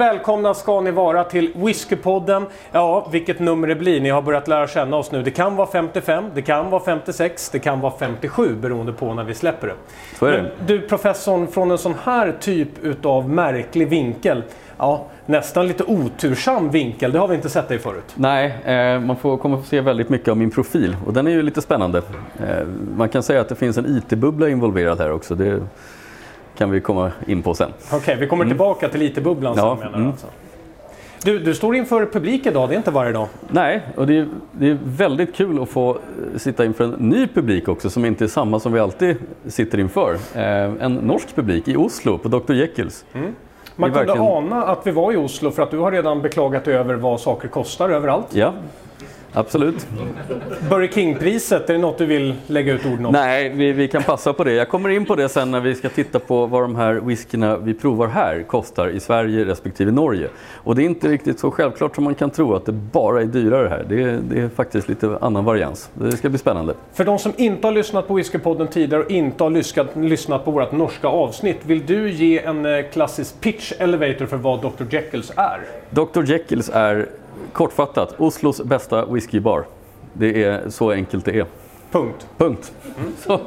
Välkomna ska ni vara till Whiskypodden. Ja, vilket nummer det blir. Ni har börjat lära känna oss nu. Det kan vara 55, det kan vara 56, det kan vara 57 beroende på när vi släpper det. Så är det. Men du professorn, från en sån här typ utav märklig vinkel. Ja, nästan lite otursam vinkel. Det har vi inte sett dig förut. Nej, eh, man får, kommer få se väldigt mycket av min profil och den är ju lite spännande. Eh, man kan säga att det finns en IT-bubbla involverad här också. Det kan vi komma in på sen. Okej, vi kommer tillbaka till IT-bubblan sen Ja, menar du mm. alltså. Du, du står inför publik idag, det är inte varje dag. Nej, och det är, det är väldigt kul att få eh, sitta inför en ny publik också som inte är samma som vi alltid sitter inför. Eh, en norsk publik i Oslo på Dr. Jekylls. Man Det är kunde verkligen- ana att vi var i Oslo för att du har redan beklagat över vad saker kostar överallt. Ja, absolut. Burger King-priset, är det något du vill lägga ut ord om? Nej, vi, vi kan passa på det. Jag kommer in på det sen när vi ska titta på vad de här whiskyna vi provar här kostar i Sverige respektive Norge. Och det är inte riktigt så självklart som man kan tro att det bara är dyrare här. Det är, det är faktiskt lite annan varians. Det ska bli spännande. För de som inte har lyssnat på Whiskypodden tidigare och inte har lyssnat, lyssnat på vårt norska avsnitt, vill du ge en eh, klassisk pitch elevator för vad Dr. Jekylls är? Dr. Jekylls är kortfattat Oslos bästa whiskybar. Det är så enkelt det är. Punkt. Punkt. Så,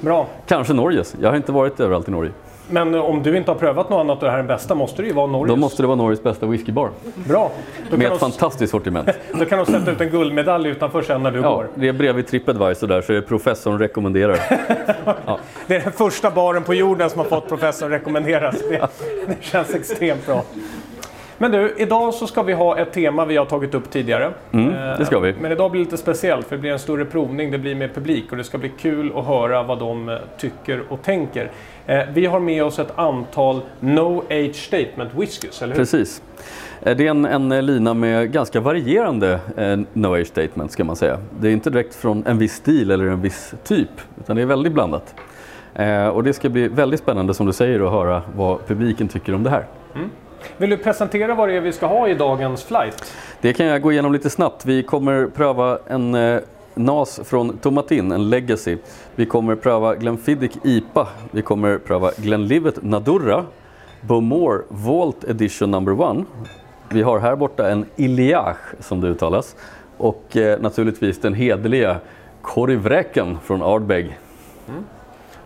Bra. kanske Norges. Jag har inte varit överallt i Norge. Men eh, om du inte har prövat något annat och det här är den bästa måste det ju vara Norges. Då måste det vara Norges bästa whiskybar. Bra. Då Med ett de, fantastiskt sortiment. då kan de sätta ut en guldmedalj utanför sen när du Ja, går. det är bredvid Tripadvisor där så är det professorn rekommenderar. Det är den första baren på jorden som har fått professorn rekommenderas. Det, det känns extremt bra. Men du, idag så ska vi ha ett tema vi har tagit upp tidigare. Mm, det ska vi. Eh, Men idag blir det lite speciellt för det blir en större provning, det blir mer publik och det ska bli kul att höra vad de eh, tycker och tänker. Eh, Vi har med oss ett antal No Age Statement whiskys, eller hur? Precis. Eh, Det är en, en lina med ganska varierande eh, no age statement ska man säga. Det är inte direkt från en viss stil eller en viss typ, utan det är väldigt blandat. Eh, och det ska bli väldigt spännande som du säger att höra vad publiken tycker om det här. Vill du presentera vad det är vi ska ha i dagens flight? Det kan jag gå igenom lite snabbt. Vi kommer pröva en eh, NAS från Tomatin, en Legacy. Vi kommer pröva Glenfiddich IPA. Vi kommer pröva Glenlivet Nadurra. Bowmore Vault Edition number one. Vi har här borta en Iliage som det uttalas. Och eh, naturligtvis den hederliga Korivräken från Ardbeg.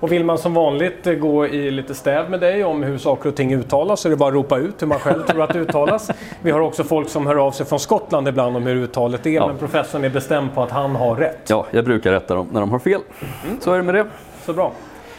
Och vill man som vanligt eh, gå i lite stäv med dig om hur saker och ting uttalas så är det bara att ropa ut hur man själv tror att det uttalas. Vi har också folk som hör av sig från Skottland ibland om hur uttalet är Ja. men professorn är bestämd på att han har rätt. Ja, jag brukar rätta dem när de har fel. Så är det med det. Så bra.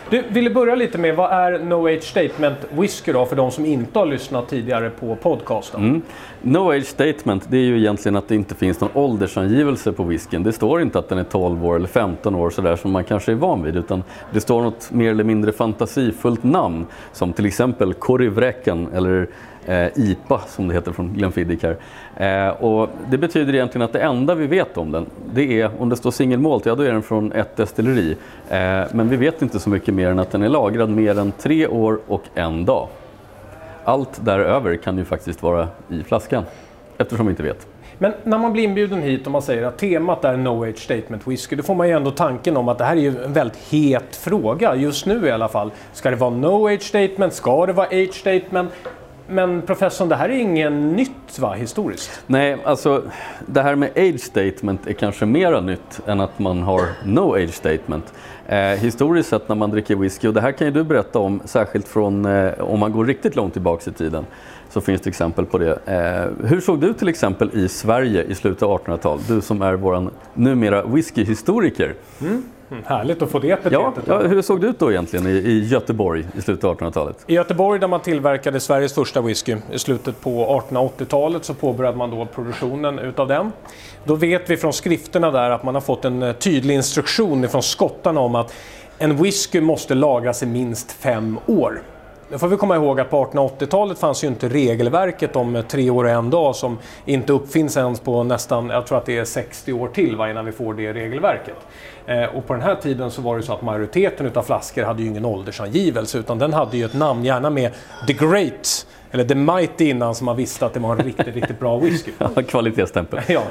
Du, vill du börja lite med vad är No Age Statement Whisky då för de som inte har lyssnat tidigare på podcasten? Mm. No age statement, det är ju egentligen att det inte finns någon åldersangivelse på whiskyn. Det står inte att den är 12 år eller 15 år sådär som man kanske är van vid, utan det står något mer eller mindre fantasifullt namn, som till exempel Korivräken eller Eh, IPA som det heter från Glenfiddich här. Eh, och det betyder egentligen att det enda vi vet om den, det är om det står singelmålt, ja då är den från ett destilleri. Eh, men vi vet inte så mycket mer än att den är lagrad mer än tre år och en dag. Allt däröver kan ju faktiskt vara i flaskan, eftersom vi inte vet. Men när man blir inbjuden hit och man säger att temat är No Age Statement Whisky, då får man ju ändå tanken om att det här är ju en väldigt het fråga, just nu i alla fall. Ska det vara No Age Statement? Ska det vara Age Statement? Men professorn, det här är ingen nytt va, historiskt? Nej, alltså det här med age statement är kanske mera nytt än att man har no age statement. Eh, historiskt sett när man dricker whisky, och det här kan ju du berätta om, särskilt från eh, om man går riktigt långt tillbaks i tiden, så finns det exempel på det. Eh, hur såg du till exempel i Sverige i slutet av 1800-talet? Du som är våran numera whiskyhistoriker. Mm, härligt att få det Ja, epitetet. ja, hur såg det ut då egentligen i, i Göteborg i slutet av 1800-talet? I Göteborg där man tillverkade Sveriges första whisky i slutet på 1880-talet så påbörjade man då produktionen utav den. Då vet vi från skrifterna där att man har fått en eh, tydlig instruktion från skottarna om att en whisky måste lagras i minst fem år. Nu får vi komma ihåg att på 1880-talet fanns ju inte regelverket om eh, tre år och en dag som inte uppfinns ens på nästan, jag tror att det är 60 år till va, innan vi får det regelverket. Eh, och på den här tiden så var det så att majoriteten utav flaskor hade ju ingen åldersangivelse utan den hade ju ett namn, gärna med The Great eller The Mighty innan så man visste att det var en riktigt, riktigt bra whisky. Ja, kvalitetsstämpel. Ja.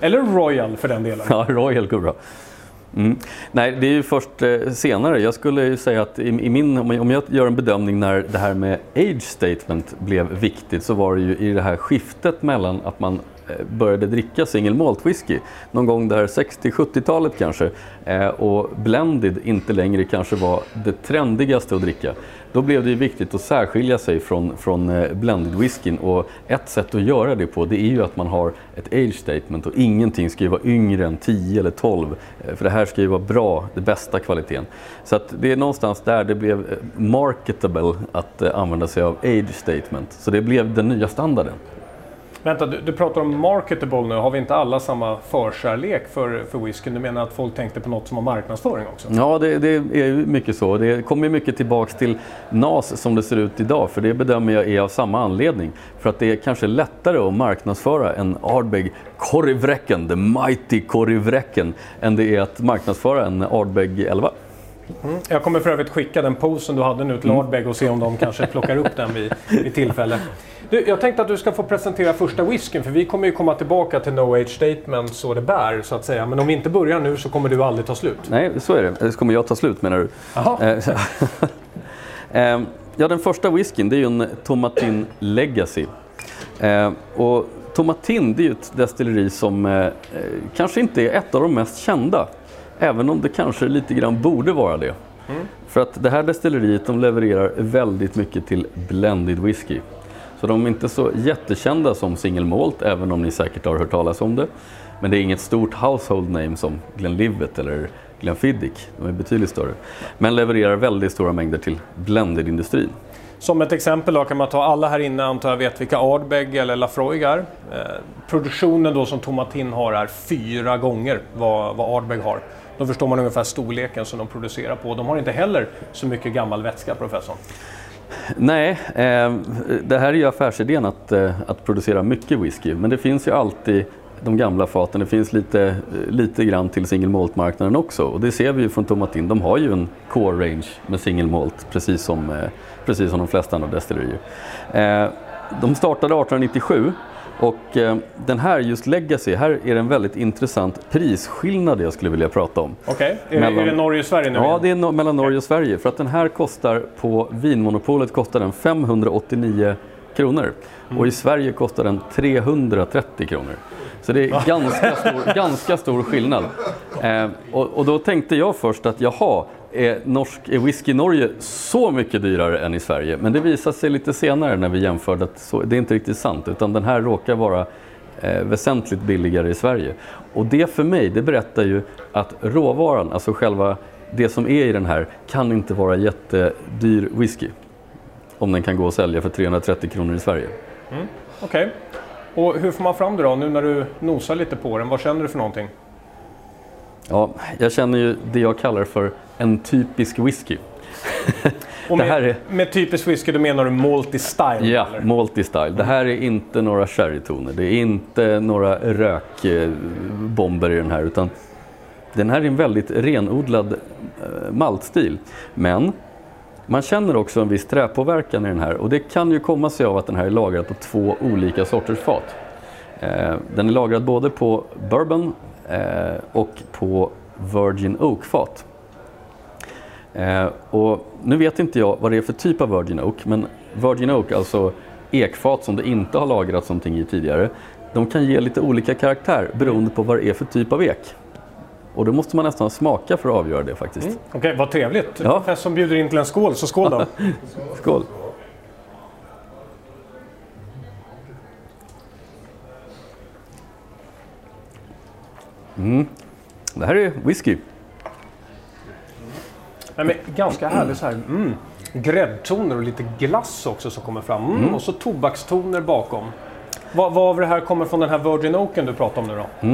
Eller Royal för den delen. Ja, Royal går bra. Mm. Nej, det är ju först eh, senare. Jag skulle ju säga att i, i min, om jag gör en bedömning när det här med age statement blev viktigt så var det ju i det här skiftet mellan att man Eh, började dricka single malt whisky någon gång där 60-70-talet kanske eh, och blended inte längre kanske var det trendigaste att dricka. Då blev det ju viktigt att särskilja sig från, från eh, blended whiskyn och ett sätt att göra det på det är ju att man har ett age statement och ingenting ska ju vara yngre än 10 eller 12 för det här ska ju vara bra, det bästa kvaliteten. Så att det är någonstans där det blev marketable att använda sig av age statement. Så det blev den nya standarden. Vänta, du, du, pratar om marketable nu. Har vi inte alla samma förkärlek för, för whiskyn? Du menar att folk tänkte på något som har marknadsföring också? Ja, det, det är mycket så. Det kommer mycket tillbaks till NAS som det ser ut idag. För det bedömer jag är av samma anledning. För att det är kanske lättare att marknadsföra en Ardbeg Korivreken, the mighty Korivreken, än det är att marknadsföra en Ardbeg 11. Mm. Jag kommer för övrigt skicka den posen du hade nu till mm. Ardbeg och se om de kanske plockar upp den vid, vid tillfälle. Du, jag tänkte att du ska få presentera första whiskyn för vi kommer ju komma tillbaka till No Age Statement så det bär så att säga. Men om vi inte börjar nu så kommer du aldrig ta slut. Nej, så är det. Så kommer jag ta slut menar du? Eh, ehm, ja, den första whiskyn det är ju en Tomatin Legacy. Ehm, och Tomatin det är ju ett destilleri som eh, kanske inte är ett av de mest kända. Även om det kanske lite grann borde vara det. Mm. För att det här destilleriet de levererar väldigt mycket till blended whisky. Så de är inte så jättekända som Single Malt, även om ni säkert har hört talas om det. Men det är inget stort household name som Glenlivet eller Glenfiddich. De är betydligt större. Men levererar väldigt stora mängder till blended-industrin. Som ett exempel då kan man ta, alla här inne antar jag vet vilka Ardbeg eller Lafroig är. Eh, produktionen då som Tomatin har är fyra gånger vad, vad Ardbeg har. Då förstår man ungefär storleken som de producerar på. De har inte heller så mycket gammal vätska, professorn. Nej, eh, det här är ju affärsidén att, eh, att producera mycket whisky. Men det finns ju alltid de gamla faten. Det finns lite, lite grann till single malt-marknaden också. Och det ser vi ju från Tomatin. De har ju en core range med single malt precis som, eh, precis som de flesta andra destillerier. Eh, de startade 1897 och eh, den här, just Legacy, här är det en väldigt intressant prisskillnad jag skulle vilja prata om. Okej, okay. är, mellan... är, det Norge och Sverige nu? Ja, det är no mellan Norge och Sverige. För att den här kostar på Vinmonopolet kostar den 589 kronor. Mm. Och i Sverige kostar den 330 kronor. Så det är ganska stor, ganska stor skillnad. Eh, och, och, då tänkte jag först att jaha, är, norsk, är whisky i Norge så mycket dyrare än i Sverige? Men det visade sig lite senare när vi jämförde att så, det är inte riktigt sant. Utan den här råkar vara eh, väsentligt billigare i Sverige. Och det för mig, det berättar ju att råvaran, alltså själva det som är i den här, kan inte vara jättedyr whisky. Om den kan gå att sälja för 330 kronor i Sverige. Mm, Okej. Okay. Och hur får man fram det då, nu när du nosar lite på den? Vad känner du för någonting? Ja, jag känner ju det jag kallar för en typisk whisky. Och med, är... med typisk whisky då menar du multi-style? Ja, multi-style. Det här är inte några sherrytoner, det är inte några rökbomber i den här utan den här är en väldigt renodlad eh, maltstil. Men man känner också en viss träpåverkan i den här och det kan ju komma sig av att den här är lagrad på två olika sorters fat. Eh, den är lagrad både på bourbon eh, och på Virgin Oak-fat. Eh, och nu vet inte jag vad det är för typ av Virgin Oak, men Virgin Oak, alltså ekfat som det inte har lagrats någonting i tidigare, de kan ge lite olika karaktär beroende på vad det är för typ av ek. Och då måste man nästan smaka för att avgöra det faktiskt. Mm. Okej, okay, vad trevligt. Ja. Professorn bjuder in till en skål, så skål då. skål. Mm. Det här är whisky. Nej, men ganska härligt så här. Mm. Gräddtoner och lite glass också som kommer fram. Mm. Mm. Och så tobakstoner bakom. Vad, vad av det här kommer från den här Virgin Oaken du pratar om nu då?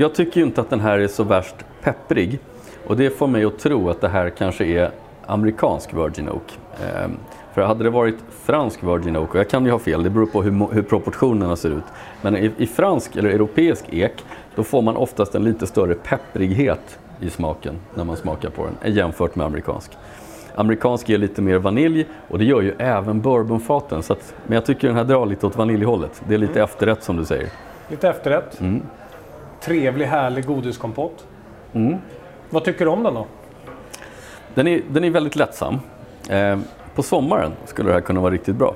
Jag tycker ju inte att den här är så värst pepprig. Och det får mig att tro att det här kanske är amerikansk Virgin Oak. Ehm, för hade det varit fransk Virgin Oak, och jag kan ju ha fel, det beror på hur, hur proportionerna ser ut. Men i, i, fransk eller europeisk ek, då får man oftast en lite större pepprighet i smaken när man smakar på den jämfört med amerikansk. Amerikansk är lite mer vanilj och det gör ju även bourbonfaten. Så att, men jag tycker den här drar lite åt vaniljhållet. Det är lite mm. efterrätt som du säger. Lite efterrätt. Mm. Trevlig härlig godiskompott. Mm. Vad tycker du om den då? Den är, den är väldigt lättsam. Eh, på sommaren skulle det här kunna vara riktigt bra.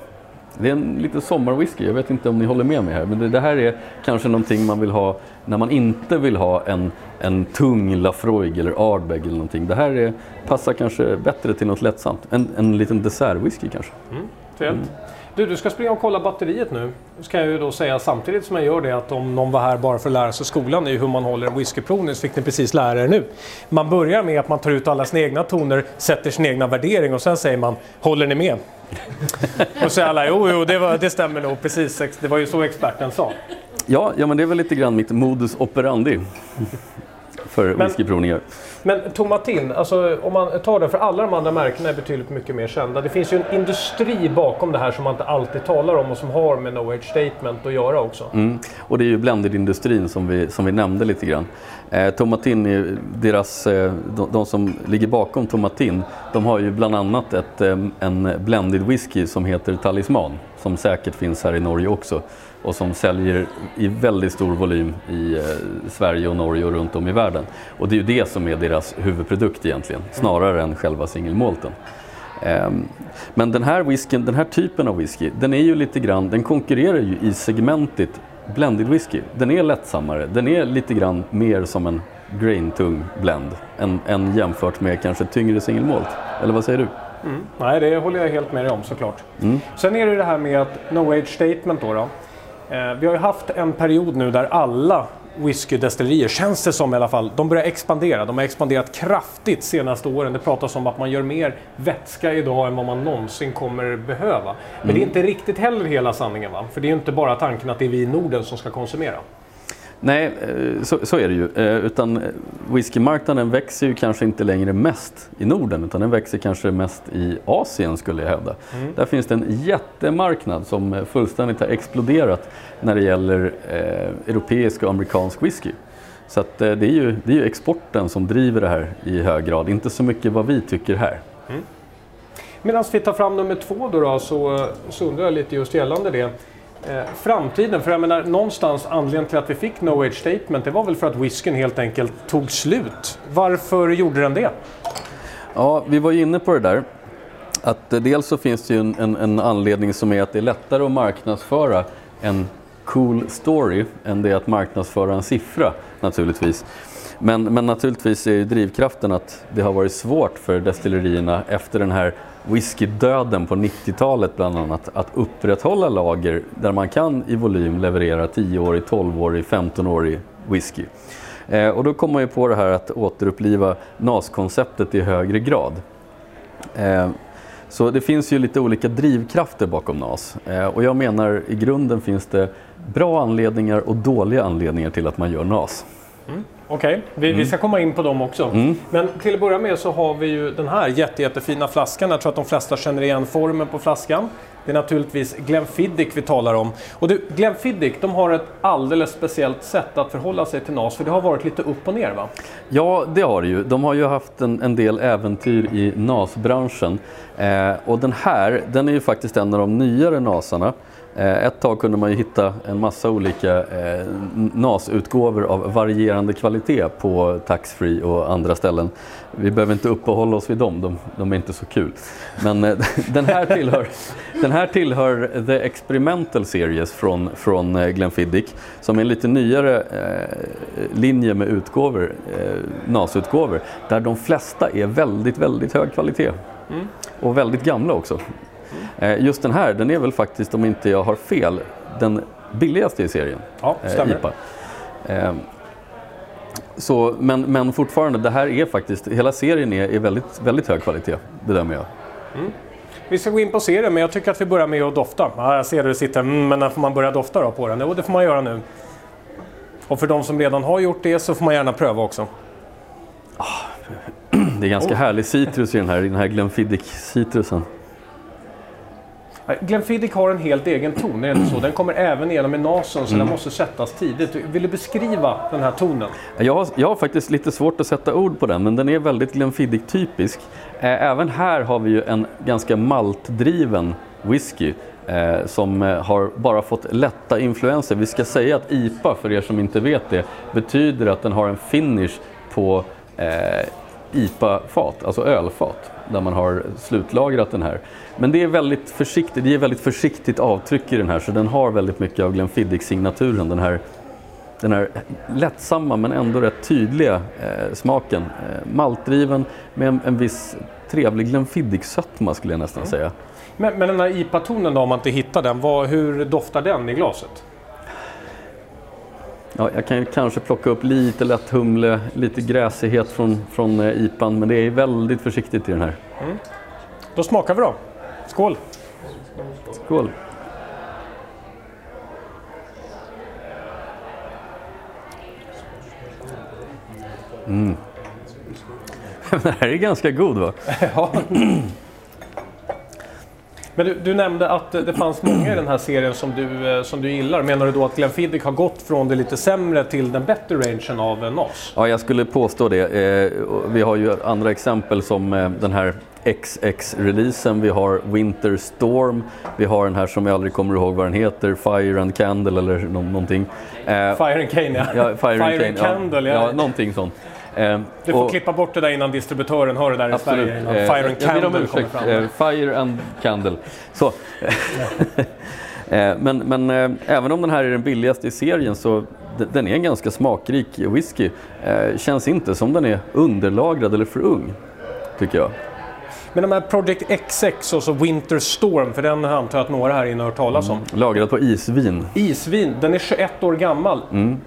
Det är en lite sommarwhisky, jag vet inte om ni håller med mig här, men det, det, här är kanske någonting man vill ha när man inte vill ha en, en tung Lafroig eller Ardbeg eller någonting. Det här är, passar kanske bättre till något lättsamt, en, en liten dessertwhisky kanske. Mm, mm. Du, du ska springa och kolla batteriet nu. Nu ska jag ju då säga samtidigt som jag gör det att om någon var här bara för att lära sig skolan i hur man håller en whiskyprovning så fick ni precis lära er nu. Man börjar med att man tar ut alla sina egna toner, sätter sin egna värdering och sen säger man Håller ni med? och så alla jo, jo det, var, det stämmer nog precis. Det var ju så experten sa. Ja, ja, men det är väl lite grann mitt modus operandi för whiskyprovningar. Men Tomatin, alltså om man tar det, för alla de andra märkena är betydligt mycket mer kända. Det finns ju en industri bakom det här som man inte alltid talar om och som har med No Age Statement att göra också. Mm. Och det är ju blended-industrin som vi, som vi nämnde lite grann. Eh, Tomatin, deras, eh, de, de, som ligger bakom Tomatin, de har ju bland annat ett, eh, en blended whisky som heter Talisman, som säkert finns här i Norge också och som säljer i väldigt stor volym i eh, Sverige och Norge och runt om i världen. Och det är ju det som är deras huvudprodukt egentligen, snarare än själva singelmålten. Um, men den här whiskyn, den här typen av whisky, den är ju lite grann, den konkurrerar ju i segmentet blended whisky. Den är lättsammare, den är lite grann mer som en grain-tung blend än, än jämfört med kanske tyngre singelmålt. Eller vad säger du? Mm. Nej, det håller jag helt med dig om såklart. Mm. Sen är det det här med att No Age Statement då. då. Eh, vi har ju haft en period nu där alla whiskydestillerier, känns det som i alla fall, de börjar expandera. De har expanderat kraftigt senaste åren. Det pratas om att man gör mer vätska idag än vad man någonsin kommer behöva. Men mm. det är inte riktigt heller hela sanningen va? För det är inte bara tanken att det är vi i Norden som ska konsumera. Nej, eh, så, så, är det ju. Eh, utan whiskymarknaden växer ju kanske inte längre mest i Norden utan den växer kanske mest i Asien skulle jag hävda. Mm. Där finns det en jättemarknad som fullständigt har exploderat när det gäller eh, europeisk och amerikansk whisky. Så att, eh, det, är ju, det är ju exporten som driver det här i hög grad, inte så mycket vad vi tycker här. Mm. Medan vi tar fram nummer två då, då så, så undrar jag lite just gällande det. Eh, framtiden, för jag menar någonstans anledningen till att vi fick No Age Statement det var väl för att whiskyn helt enkelt tog slut. Varför gjorde den det? Ja, vi var ju inne på det där. Att eh, dels så finns det ju en, en, en, anledning som är att det är lättare att marknadsföra en cool story än det är att marknadsföra en siffra naturligtvis. Men, men naturligtvis är ju drivkraften att det har varit svårt för destillerierna efter den här whiskydöden på 90-talet bland annat att upprätthålla lager där man kan i volym leverera 10-årig, 12-årig, 15-årig whisky. Eh, och då kommer man ju på det här att återuppliva NAS-konceptet i högre grad. Eh, så det finns ju lite olika drivkrafter bakom NAS eh, och jag menar i grunden finns det bra anledningar och dåliga anledningar till att man gör NAS. Mm. Okej, okay. vi, mm. vi, ska komma in på dem också. Mm. Men till att börja med så har vi ju den här jätte, jättefina flaskan. Jag tror att de flesta känner igen formen på flaskan. Det är naturligtvis Glenfiddich vi talar om. Och du, Glenfiddich, de har ett alldeles speciellt sätt att förhålla sig till NAS, för det har varit lite upp och ner va? Ja, det har det ju. De har ju haft en, en del äventyr i NAS-branschen. Eh, och den här, den är ju faktiskt en av de nyare NASarna. Eh, ett tag kunde man ju hitta en massa olika eh, NAS-utgåvor av varierande kvalitet på taxfree och andra ställen. Vi behöver inte uppehålla oss vid dem, de, de är inte så kul. Men eh, den, här tillhör, den här tillhör The Experimental Series från, från Glenfiddich som är en lite nyare linje med utgåvor, NAS-utgåvor där de flesta är väldigt, väldigt hög kvalitet. Mm. Och väldigt gamla också. Eh, just den här, den är väl faktiskt, om inte jag har fel, den billigaste i serien. Ja, eh, stämmer. IPA. Ehm, så, men, men fortfarande, det här är faktiskt, hela serien är, är väldigt, väldigt hög kvalitet, bedömer jag. Mm. Vi ska gå in på serien, men jag tycker att vi börjar med att dofta. Ja, jag ser hur du sitter, mm, men när får man börja dofta då på den? Jo, det får man göra nu. Och för de som redan har gjort det så får man gärna pröva också. Ah, det är ganska oh. härlig citrus i den här, i den här Glenfiddich-citrusen. Glenfiddich har en helt egen ton, är det inte så? Den kommer även igenom i nasen så mm. den måste sättas tidigt. Vill du beskriva den här tonen? Jag har, jag har faktiskt lite svårt att sätta ord på den, men den är väldigt Glenfiddich-typisk. Eh, även här har vi ju en ganska maltdriven whisky eh, som eh, har bara fått lätta influenser. Vi ska säga att IPA, för er som inte vet det, betyder att den har en finish på eh, IPA-fat, alltså ölfat, där man har slutlagrat den här. Men det är väldigt försiktigt, det är väldigt försiktigt avtryck i den här så den har väldigt mycket av Glenfiddich-signaturen. Den här, den här lättsamma men ändå rätt tydliga eh, smaken. Eh, maltdriven med en, en viss trevlig Glenfiddich-sötma skulle jag nästan Mm. säga. Men, men den här IPA-tonen då, om man inte hittar den, vad, hur doftar den i glaset? Ja, jag kan ju kanske plocka upp lite lätt humle, lite gräsighet från, från eh, IPAn men det är väldigt försiktigt i den här. Då smakar vi då. Skål! Skål! Mm. Den här är ganska god va? Ja. Men du, du nämnde att det fanns många i den här serien som du, eh, som du gillar. Menar du då att Glenfiddich har gått från det lite sämre till den bättre rangen av NAS? Ja, jag skulle påstå det. Eh, vi har ju andra exempel som eh, den här XX-releasen, vi har Winter Storm, vi har den här som jag aldrig kommer ihåg vad den heter, Fire and Candle eller nå- någonting. Eh, Fire and Cane ja. ja, Fire, and, Cane, Candle ja. ja. någonting sånt. Eh, Du får och- klippa bort det där innan distributören hör det där i Absolut. Sverige. Innan Eh, Fire and Candle kommer ursäkt. fram. Fire and Candle. Så. Men men även om den här är den billigaste i serien så den är en ganska smakrik whisky. Känns inte som den är underlagrad eller för ung, tycker jag. Men de här Project XX och så Winter Storm, för den antar jag att några här inne har hört talas om. Lagrad på isvin. Isvin, den är 21 år gammal. Mm.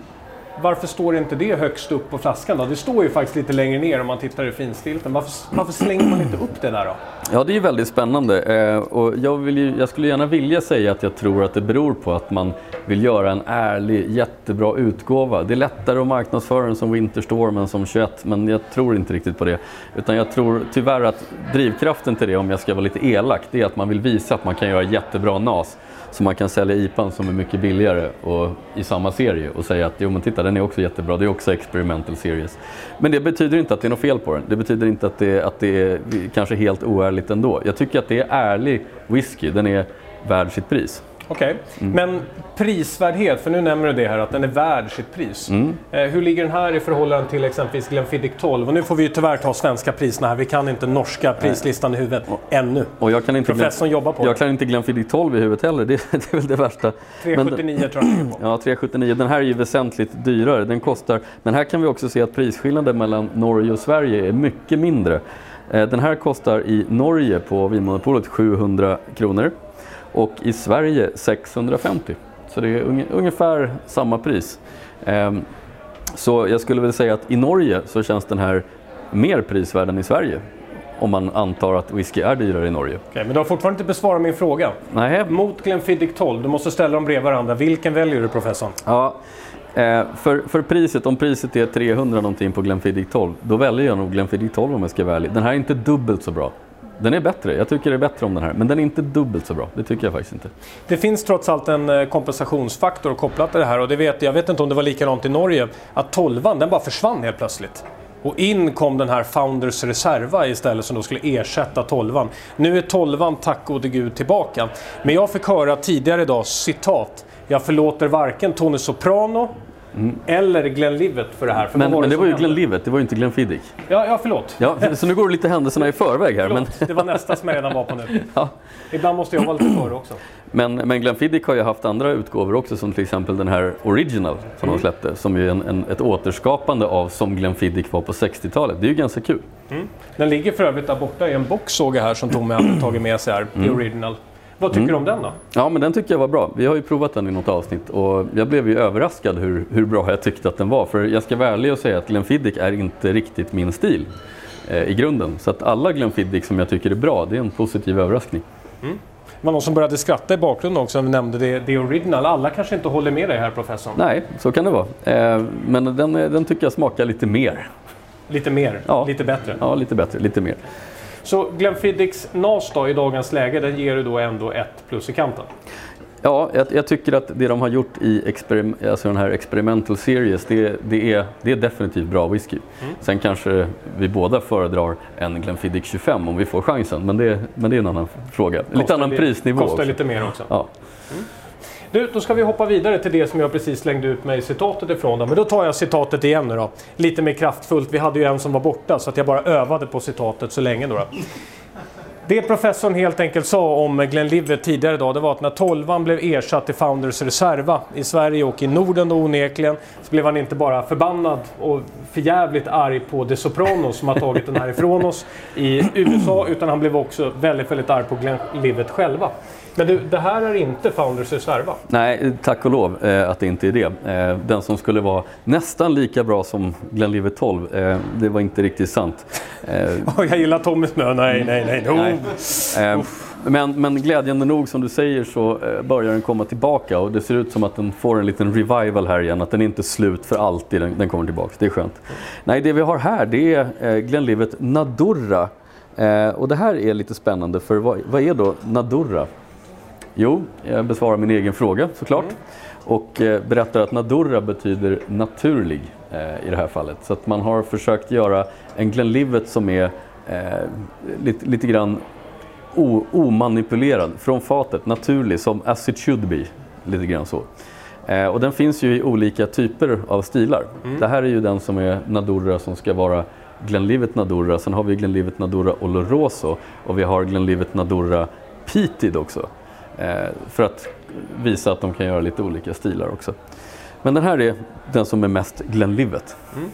Varför står inte det högst upp på flaskan då? Det står ju faktiskt lite längre ner om man tittar i finstilten. Varför, varför slänger man inte upp det där då? Ja, det är ju väldigt spännande. Eh, och jag, vill ju, jag skulle gärna vilja säga att jag tror att det beror på att man vill göra en ärlig, jättebra utgåva. Det är lättare att marknadsföra den som Winterstorm än som 21, men jag tror inte riktigt på det. Utan jag tror tyvärr att drivkraften till det, om jag ska vara lite elak, det är att man vill visa att man kan göra jättebra NAS. Så man kan sälja IPAn som är mycket billigare och i samma serie och säga att jo men titta den är också jättebra, det är också experimental series. Men det betyder inte att det är något fel på den. Det betyder inte att det, att det är kanske helt oärligt ändå. Jag tycker att det är ärlig whisky, den är värd sitt pris. Okej, Mm. men prisvärdhet, för nu nämner du det här att den är värd sitt pris. Mm. Eh, hur ligger den här i förhållande till exempelvis Glenfiddich 12? Och nu får vi ju tyvärr ta svenska priserna här, vi kan inte norska prislistan i huvudet ännu. Och jag kan inte, Professorn jobbar på jag det. kan inte Glenfiddich 12 i huvudet heller, det, det är väl det värsta. Men- 379 tror jag på. Ja, 379. Den här är ju väsentligt dyrare. Den kostar, men här kan vi också se att prisskillnaden mellan Norge och Sverige är mycket mindre. Eh, Den här kostar i Norge på Vinmonopolet 700 kronor och i Sverige 650. Så det är unge- ungefär samma pris. Ehm, Så jag skulle väl säga att i Norge så känns den här mer prisvärd än i Sverige. Om man antar att whisky är dyrare i Norge. Okej, men du har fortfarande inte besvarat min fråga. Nej, Mot Glenfiddich 12, du måste ställa dem bredvid varandra. Vilken väljer du professorn? Ja, eh, för, för priset, om priset är 300 någonting på Glenfiddich 12, då väljer jag nog Glenfiddich 12 om jag ska vara ärlig. Den här är inte dubbelt så bra. Den är bättre, jag tycker det är bättre om den här, men den är inte dubbelt så bra. Det tycker jag faktiskt inte. Det finns trots allt en eh, kompensationsfaktor kopplat till det här och det vet, jag vet inte om det var likadant i Norge, att 12 den bara försvann helt plötsligt. Och in kom den här Founders Reserva istället som då skulle ersätta 12 Nu är 12 tack gode gud tillbaka. Men jag fick höra tidigare idag, citat, jag förlåter varken Tony Soprano eller Glenlivet för det här. För Men, vad men det var ju hände? Glenlivet, det var ju inte Glenfiddich. Ja, ja förlåt. Ja, så nu går det lite händelserna i förväg här. Men, förlåt. Det var nästa som jag redan var på nu. ja. Ibland måste jag vara lite före också. men, men Glenfiddich har ju haft andra utgåvor också, som till exempel den här Original som de släppte, som är en, en, ett återskapande av som Glenfiddich var på 60-talet. Det är ju ganska kul. Den ligger för övrigt där borta i en box såg jag här som Tommy hade tagit med sig här, Mm. The Original. Vad tycker du om den då? Ja, men den tycker jag var bra. Vi har ju provat den i något avsnitt och jag blev ju överraskad hur, hur bra jag tyckte att den var. För jag ska vara ärlig och säga att Glenfiddich är inte riktigt min stil eh, i grunden. Så att alla Glenfiddich som jag tycker är bra, det är en positiv överraskning. Det var någon som började skratta i bakgrunden också när vi nämnde det, The Original. Alla kanske inte håller med dig här professorn. Nej, så kan det vara. Eh, men den, den tycker jag smakar lite mer. Lite mer, Ja. lite bättre. Ja, lite bättre, lite mer. Så Glenfiddichs NAS då i dagens läge, den ger du då ändå ett plus i kanten. Ja, jag, jag tycker att det de har gjort i alltså den här experimental series, det, det, är, det är definitivt bra whisky. Sen kanske vi båda föredrar en Glenfiddich 25 om vi får chansen, men det, men det är en annan fråga. lite Kostar annan li- prisnivå. Kostar också. lite mer också. Ja. Du, då ska vi hoppa vidare till det som jag precis slängde ut mig citatet ifrån. Då. Men då tar jag citatet igen nu då. Lite mer kraftfullt. Vi hade ju en som var borta så att jag bara övade på citatet så länge. Då, då. Det professorn helt enkelt sa om Glenn Livet tidigare idag, det var att när 12 blev ersatt till Founders Reserva i Sverige och i Norden då onekligen, så blev han inte bara förbannad och förjävligt arg på The Sopranos som har tagit den här ifrån oss i USA, utan han blev också väldigt, väldigt arg på Glenn Livet själva. Men du, det här är inte Founders Reserva? Nej, tack och lov eh, att det inte är det. Eh, den som skulle vara nästan lika bra som Glenlivet 12, eh, det var inte riktigt sant. Oh, jag gillar Tommy Smö, nej, nej, nej. nej. nej. Men, men glädjande nog som du säger så börjar den komma tillbaka och det ser ut som att den får en liten revival här igen, att den inte är slut för alltid, den, den kommer tillbaka. Det är skönt. Nej, det vi har här det är Glenlivet Nadurra. och det här är lite spännande för vad, vad är då Nadurra? Jo, jag besvarar min egen fråga såklart. Mm. Och eh, berättar att Nadurra betyder naturlig eh, i det här fallet. Så att man har försökt göra en Glenlivet som är eh, lite, lite grann o, omanipulerad från fatet, naturlig, som as it should be. Lite grann så. Eh, och den finns ju i olika typer av stilar. Mm. Det här är ju den som är Nadurra som ska vara Glenlivet Nadurra. Sen har vi Glenlivet Nadurra Oloroso och vi har Glenlivet Nadurra Pitid också. Eh, för att visa att de kan göra lite olika stilar också. Men den här är den som är mest Glenlivet. Mm.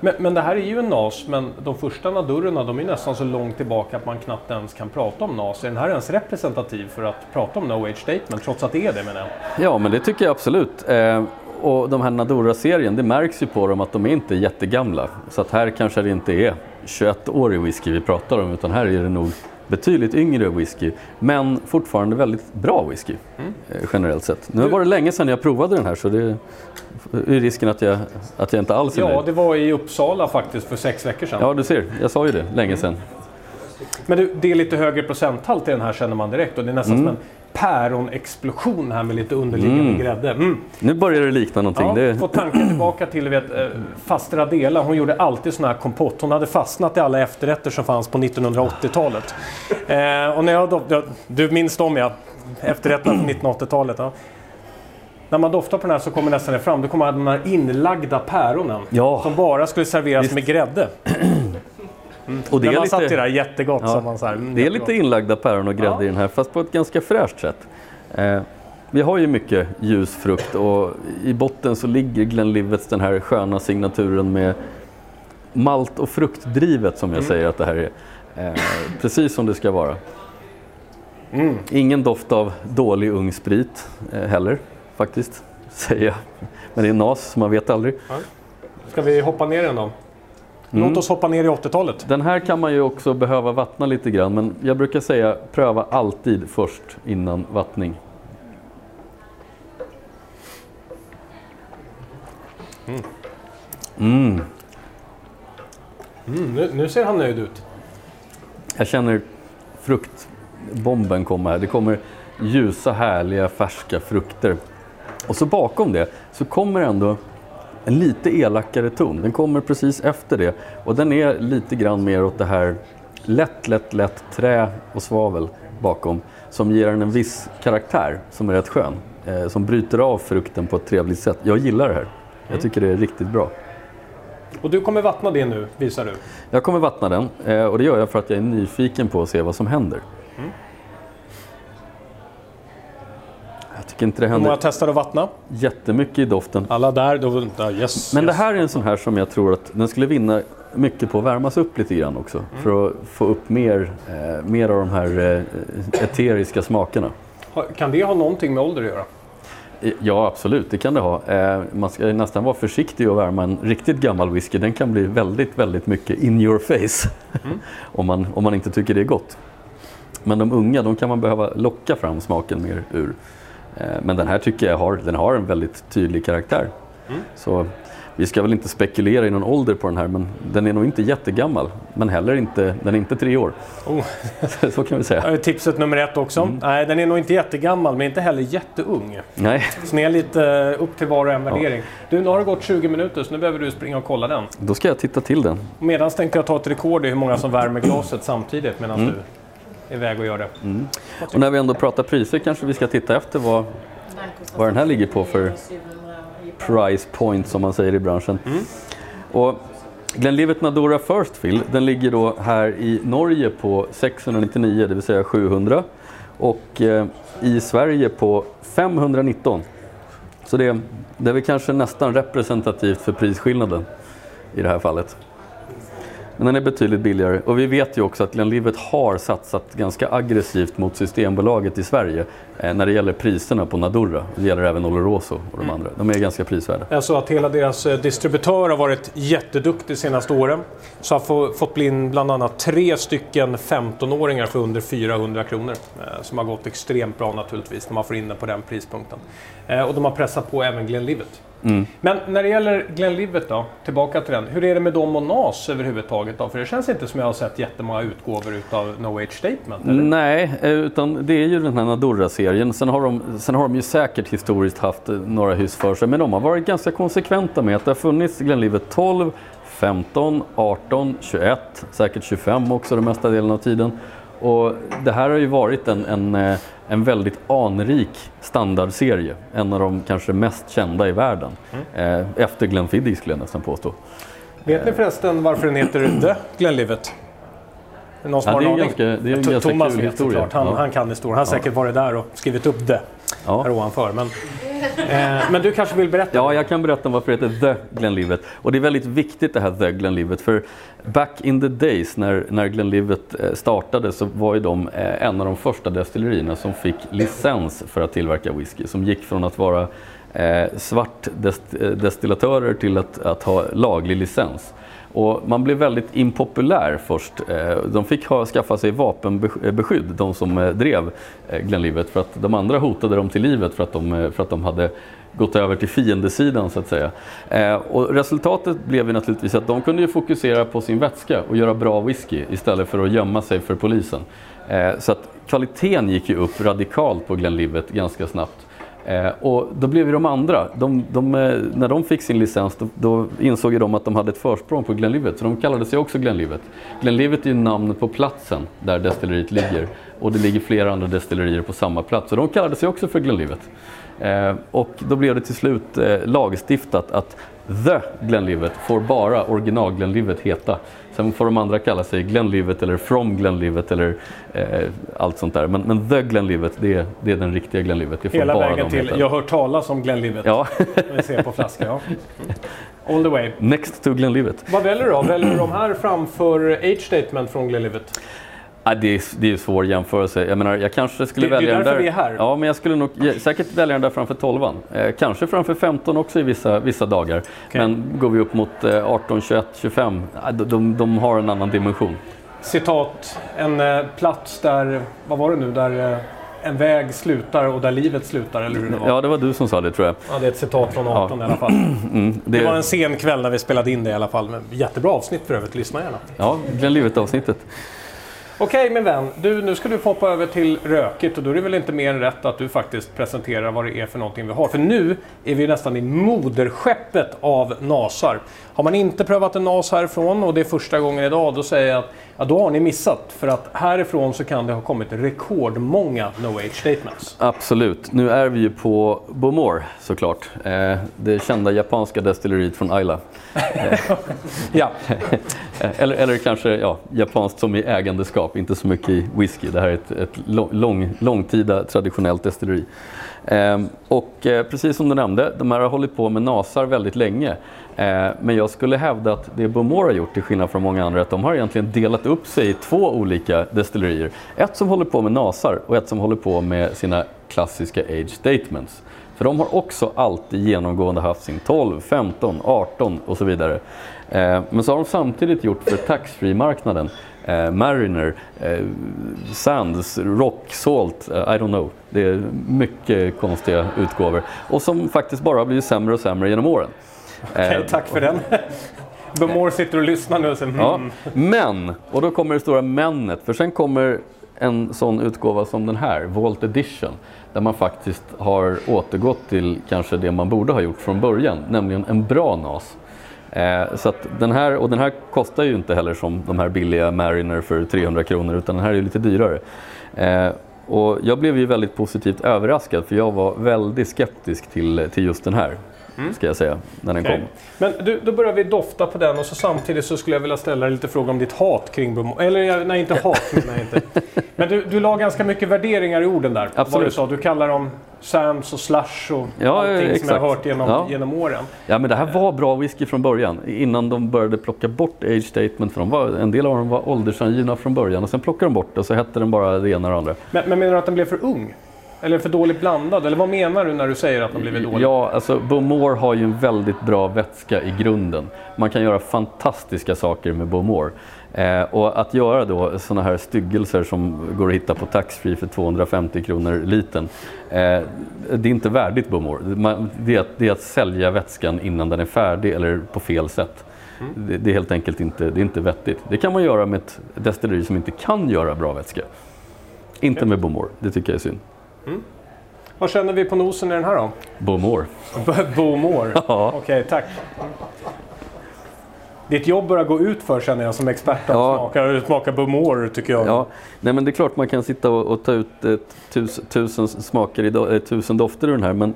Men, men, det här är ju en NAS, men de första Nadurerna de är nästan så långt tillbaka att man knappt ens kan prata om NAS. Är den här ens representativ för att prata om No Age Statement, trots att det är det menar jag? Ja, men det tycker jag absolut. Eh, och de här Nadura-serien, det märks ju på dem att de är inte jättegamla. Så att här kanske det inte är 21-årig whisky vi pratar om, utan här är det nog betydligt yngre whisky, men fortfarande väldigt bra whisky mm. Eh, generellt sett. Nu var det länge sedan jag provade den här så det är risken att jag, att jag inte alls är Ja, nöjd. det var i Uppsala faktiskt för sex veckor sedan. Ja, du ser, jag sa ju det länge sedan. Men du, det är lite högre procenthalt i den här känner man direkt och det är nästan mm. som en päronexplosion här med lite underliggande mm. grädde. Mm. Nu börjar det likna någonting. Ja, det... Få tanken tillbaka till vet, eh, faster Adela. Hon gjorde alltid sån här kompott. Hon hade fastnat i alla efterrätter som fanns på 1980-talet. Eh, och när jag då, du minns dem ja, efterrätterna från 1980-talet. Ja. När man doftar på den här så kommer nästan det fram. Då kommer de här inlagda päronen ja. som bara skulle serveras Visst. med grädde. Mm. Och det När man lite, satt det här jättegott. Ja, man så här, det är lite inlagda päron och grädde ja. i den här, fast på ett ganska fräscht sätt. Eh, vi har ju mycket ljus frukt och i botten så ligger Glenlivets den här sköna signaturen med malt och fruktdrivet som jag mm. säger att det här är. Eh, precis som det ska vara. Mm. Ingen doft av dålig ung sprit eh, heller faktiskt, säger jag. Men det är NAS, man vet aldrig. Ska vi hoppa ner den då? Mm. Låt oss hoppa ner i 80-talet. Den här kan man ju också behöva vattna lite grann men jag brukar säga pröva alltid först innan vattning. Mm. Mm. Mm, nu, nu, ser han nöjd ut. Jag känner fruktbomben komma här. Det kommer ljusa, härliga, färska frukter. Och så bakom det så kommer ändå en lite elakare ton. Den kommer precis efter det och den är lite grann mer åt det här lätt, lätt, lätt trä och svavel bakom som ger den en viss karaktär som är rätt skön. Eh, som bryter av frukten på ett trevligt sätt. Jag gillar det här. Jag mm. tycker det är riktigt bra. Och du kommer vattna det nu, visar du? Jag kommer vattna den eh, och det gör jag för att jag är nyfiken på att se vad som händer. Tycker inte det händer... Hur många testar att vattna? Jättemycket i doften. Alla där? Då, ja, yes, Men yes. det här är en sån här som jag tror att den skulle vinna mycket på att värmas upp lite grann också. Mm. För att få upp mer, eh, mer av de här eh, eteriska smakerna. Kan det ha någonting med ålder att göra? Ja, absolut. Det kan det ha. Eh, man ska nästan vara försiktig att värma en riktigt gammal whisky. Den kan bli väldigt, väldigt mycket in your face. Mm. om, man, om man inte tycker det är gott. Men de unga, de kan man behöva locka fram smaken mer ur. Eh, men den här tycker jag har, den har en väldigt tydlig karaktär. Mm. Så vi ska väl inte spekulera i någon ålder på den här, men den är nog inte jättegammal. Men heller inte, den är inte tre år. Oh. så kan vi säga. Tipset nummer ett också. Mm. Nej, den är nog inte jättegammal, men inte heller jätteung. Nej. Så ni är lite upp till var och en värdering. Ja. Du, nu har det gått 20 minuter, så nu behöver du springa och kolla den. Då ska jag titta till den. Medan tänkte jag ta ett rekord i hur många som värmer glaset samtidigt medan mm. du iväg och gör det. Mm. Och när vi ändå pratar priser kanske vi ska titta efter vad vad den här ligger på för price point som man säger i branschen. Och Glenlivet Nadora First Fill, den ligger då här i Norge på 699, det vill säga 700. Och eh, i Sverige på 519. Så det, det är väl kanske nästan representativt för prisskillnaden i det här fallet. Men den är betydligt billigare och vi vet ju också att Glenlivet har satsat ganska aggressivt mot Systembolaget i Sverige eh, när det gäller priserna på Nadurra. Det gäller även Oloroso och de andra. De är ganska prisvärda. Jag såg att hela deras eh, distributör har varit jätteduktig de senaste åren. Så har få, fått bli in bland annat tre stycken 15-åringar för under 400 kronor. Eh, som har gått extremt bra naturligtvis när man får in den på den prispunkten. Eh, och de har pressat på även Glenlivet. Mm. Men när det gäller Glenlivet då, tillbaka till den. Hur är det med dem och NAS överhuvudtaget då? För det känns inte som jag har sett jättemånga utgåvor utav No Age Statement, eller? Nej, eh, utan det är ju den här Nadurra-serien. Sen har, de, sen har de ju säkert historiskt haft eh, några hus för sig, men de har varit ganska konsekventa med att det har funnits Glenlivet 12, 15, 18, 21, säkert 25 också den mesta delen av tiden. Och det här har ju varit en, en, eh, en väldigt anrik standardserie. En av de kanske mest kända i världen. Eh, efter Glenfiddich skulle jag nästan påstå. Vet ni förresten varför den heter The Glenlivet? Någon som Ja, har det är en ganska, det är en ganska Thomas kul vet historia. såklart, han, Ja. han kan historien. Han har säkert varit där och skrivit upp det Ja. här ovanför. Men, eh, men du kanske vill berätta? Ja, jag kan berätta om varför det heter The Glenlivet. Och det är väldigt viktigt det här The Glenlivet. För back in the days när, när Glenlivet eh, startade så var ju de eh, en av de första destillerierna som fick licens för att tillverka whisky. Som gick från att vara eh, svart dest, eh, destillatörer till att, att ha laglig licens. Och man blev väldigt impopulär först. Eh, de fick ha, skaffa sig vapenbeskydd, de som eh, drev eh, Glenlivet, för att de andra hotade dem till livet för att de, för att de hade gått över till fiendesidan så att säga. Eh, Och resultatet blev ju naturligtvis att de kunde ju fokusera på sin vätska och göra bra whisky istället för att gömma sig för polisen. Eh, Så att kvaliteten gick ju upp radikalt på Glenlivet ganska snabbt. Eh, och då blev ju de andra, de, de, eh, när de fick sin licens då, då insåg ju de att de hade ett försprång på Glenlivet så de kallade sig också Glenlivet. Glenlivet är ju namnet på platsen där destilleriet ligger och det ligger flera andra destillerier på samma plats så de kallade sig också för Glenlivet. Eh, och då blev det till slut eh, lagstiftat att The Glenlivet får bara original Glenlivet heta. Sen får de andra kalla sig Glenlivet eller From Glenlivet eller eh, allt sånt där. Men, men The Glenlivet, det det är den riktiga Glenlivet. Hela bara vägen till, heta. jag hört talas om Glenlivet. Ja, Vi ser på flaskan, ja. All the way. Next to Glenlivet. Vad väljer du då? Väljer du de här framför Age Statement från Glenlivet? Ja, det, är, det är en svår jämförelse. Jag menar, jag kanske skulle Det- det är välja den därför där. vi är här. Ja, men jag skulle nog ja, säkert välja den där framför 12 eh, Kanske framför 15 också i vissa, vissa dagar. Men går vi upp mot eh, 18, 21, 25, ja, de, de, de har en annan dimension. Citat, en eh, plats där, vad var det nu, där eh, en väg slutar och där livet slutar, eller hur det var? Ja, det var du som sa det tror jag. Ja, det är ett citat från 18 i alla fall. Mm, Det var det, en sen kväll när vi spelade in det i alla fall. Men jättebra avsnitt för övrigt, lyssna gärna. ja, Glenlivet-avsnittet. Okej min vän, du, nu ska du få hoppa över till rökigt och då är det väl inte mer än rätt att du faktiskt presenterar vad det är för någonting vi har. För nu är vi nästan i moderskeppet av nasar. Har man inte prövat en nas härifrån och det är första gången idag, då säger jag att ja, då har ni missat. För att härifrån så kan det ha kommit rekordmånga No Age Statements. Absolut. Nu är vi ju på Bowmore såklart. Eh, det kända japanska destilleriet från Ayla. Ja, Eh, Eller, eller kanske ja, japanskt som i ägandeskap, inte så mycket i whisky. Det här är ett, ett lång, långtida traditionellt destilleri. Ehm, och eh, precis som du nämnde, de här har hållit på med nasar väldigt länge. Ehm, men jag skulle hävda att det Bomor har gjort, till skillnad från många andra, är att de har egentligen delat upp sig i två olika destillerier. Ett som håller på med nasar och ett som håller på med sina klassiska age statements. För de har också alltid genomgående haft sin 12, 15, 18 och så vidare. Ehm, men så har de samtidigt gjort för taxfree-marknaden eh, Mariner, eh, Sands, Rock, Salt, eh, I don't know. Det är mycket konstiga utgåvor. Och som faktiskt bara blivit sämre och sämre genom åren. okej, Eh, tack för den. Bemore sitter och lyssnar nu och säger Ja, mm. men, och då kommer det stora mennet, för sen kommer en sån utgåva som den här, Vault Edition, där man faktiskt har återgått till kanske det man borde ha gjort från början, nämligen en bra NAS. Eh, så att den här, och den här kostar ju inte heller som de här billiga Mariner för 300 kronor, utan den här är ju lite dyrare. Eh, Och jag blev ju väldigt positivt överraskad för jag var väldigt skeptisk till, till just den här. Ska jag säga, när den Okej. kom. Men du, då börjar vi dofta på den och så samtidigt så skulle jag vilja ställa lite frågor om ditt hat kring Bumor. Eller nej, inte hat menar jag inte. Men du, du la ganska mycket värderingar i orden där. Vad Absolut. du sa. Du kallar dem Sams och Slush och Ja, allting som jag exakt. har hört genom, Ja. genom åren. Ja men det här var bra whisky från början. Innan de började plocka bort age statement. För de var, en del av dem var åldersangivna från början. Och sen plockade de bort det och så hette den bara det ena och det andra. Men, men menar du att den blev för ung? Eller för dåligt blandad? Eller vad menar du när du säger att den blivit dålig? Ja, alltså Bowmore har ju en väldigt bra vätska i grunden. Man kan göra fantastiska saker med Bowmore. Eh, och att göra då sådana här styggelser som går att hitta på taxfree för 250 kronor liten. Eh, det är inte värdigt. Man, det, är att, det är att sälja vätskan innan den är färdig eller på fel sätt. Det, det är helt enkelt inte, det är inte vettigt. Det kan man göra med ett destilleri som inte kan göra bra vätska. Inte med Bowmore, det tycker jag är synd. Vad känner vi på nosen i den här då? Bowmore. B- Bowmore? Ja. Okej, tack. Ditt jobb börjar gå ut för känner jag som expert att Ja. smaka, smaka Bowmore tycker jag. Ja, nej men det är klart man kan sitta och, och ta ut eh, tus, tusen smaker, i, eh, tusen dofter ur den här. Men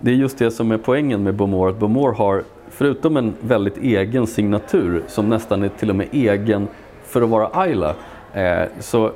det är just det som är poängen med Bowmore. Att Bowmore har, förutom en väldigt egen signatur, som nästan är till och med egen för att vara Ayla, eh, så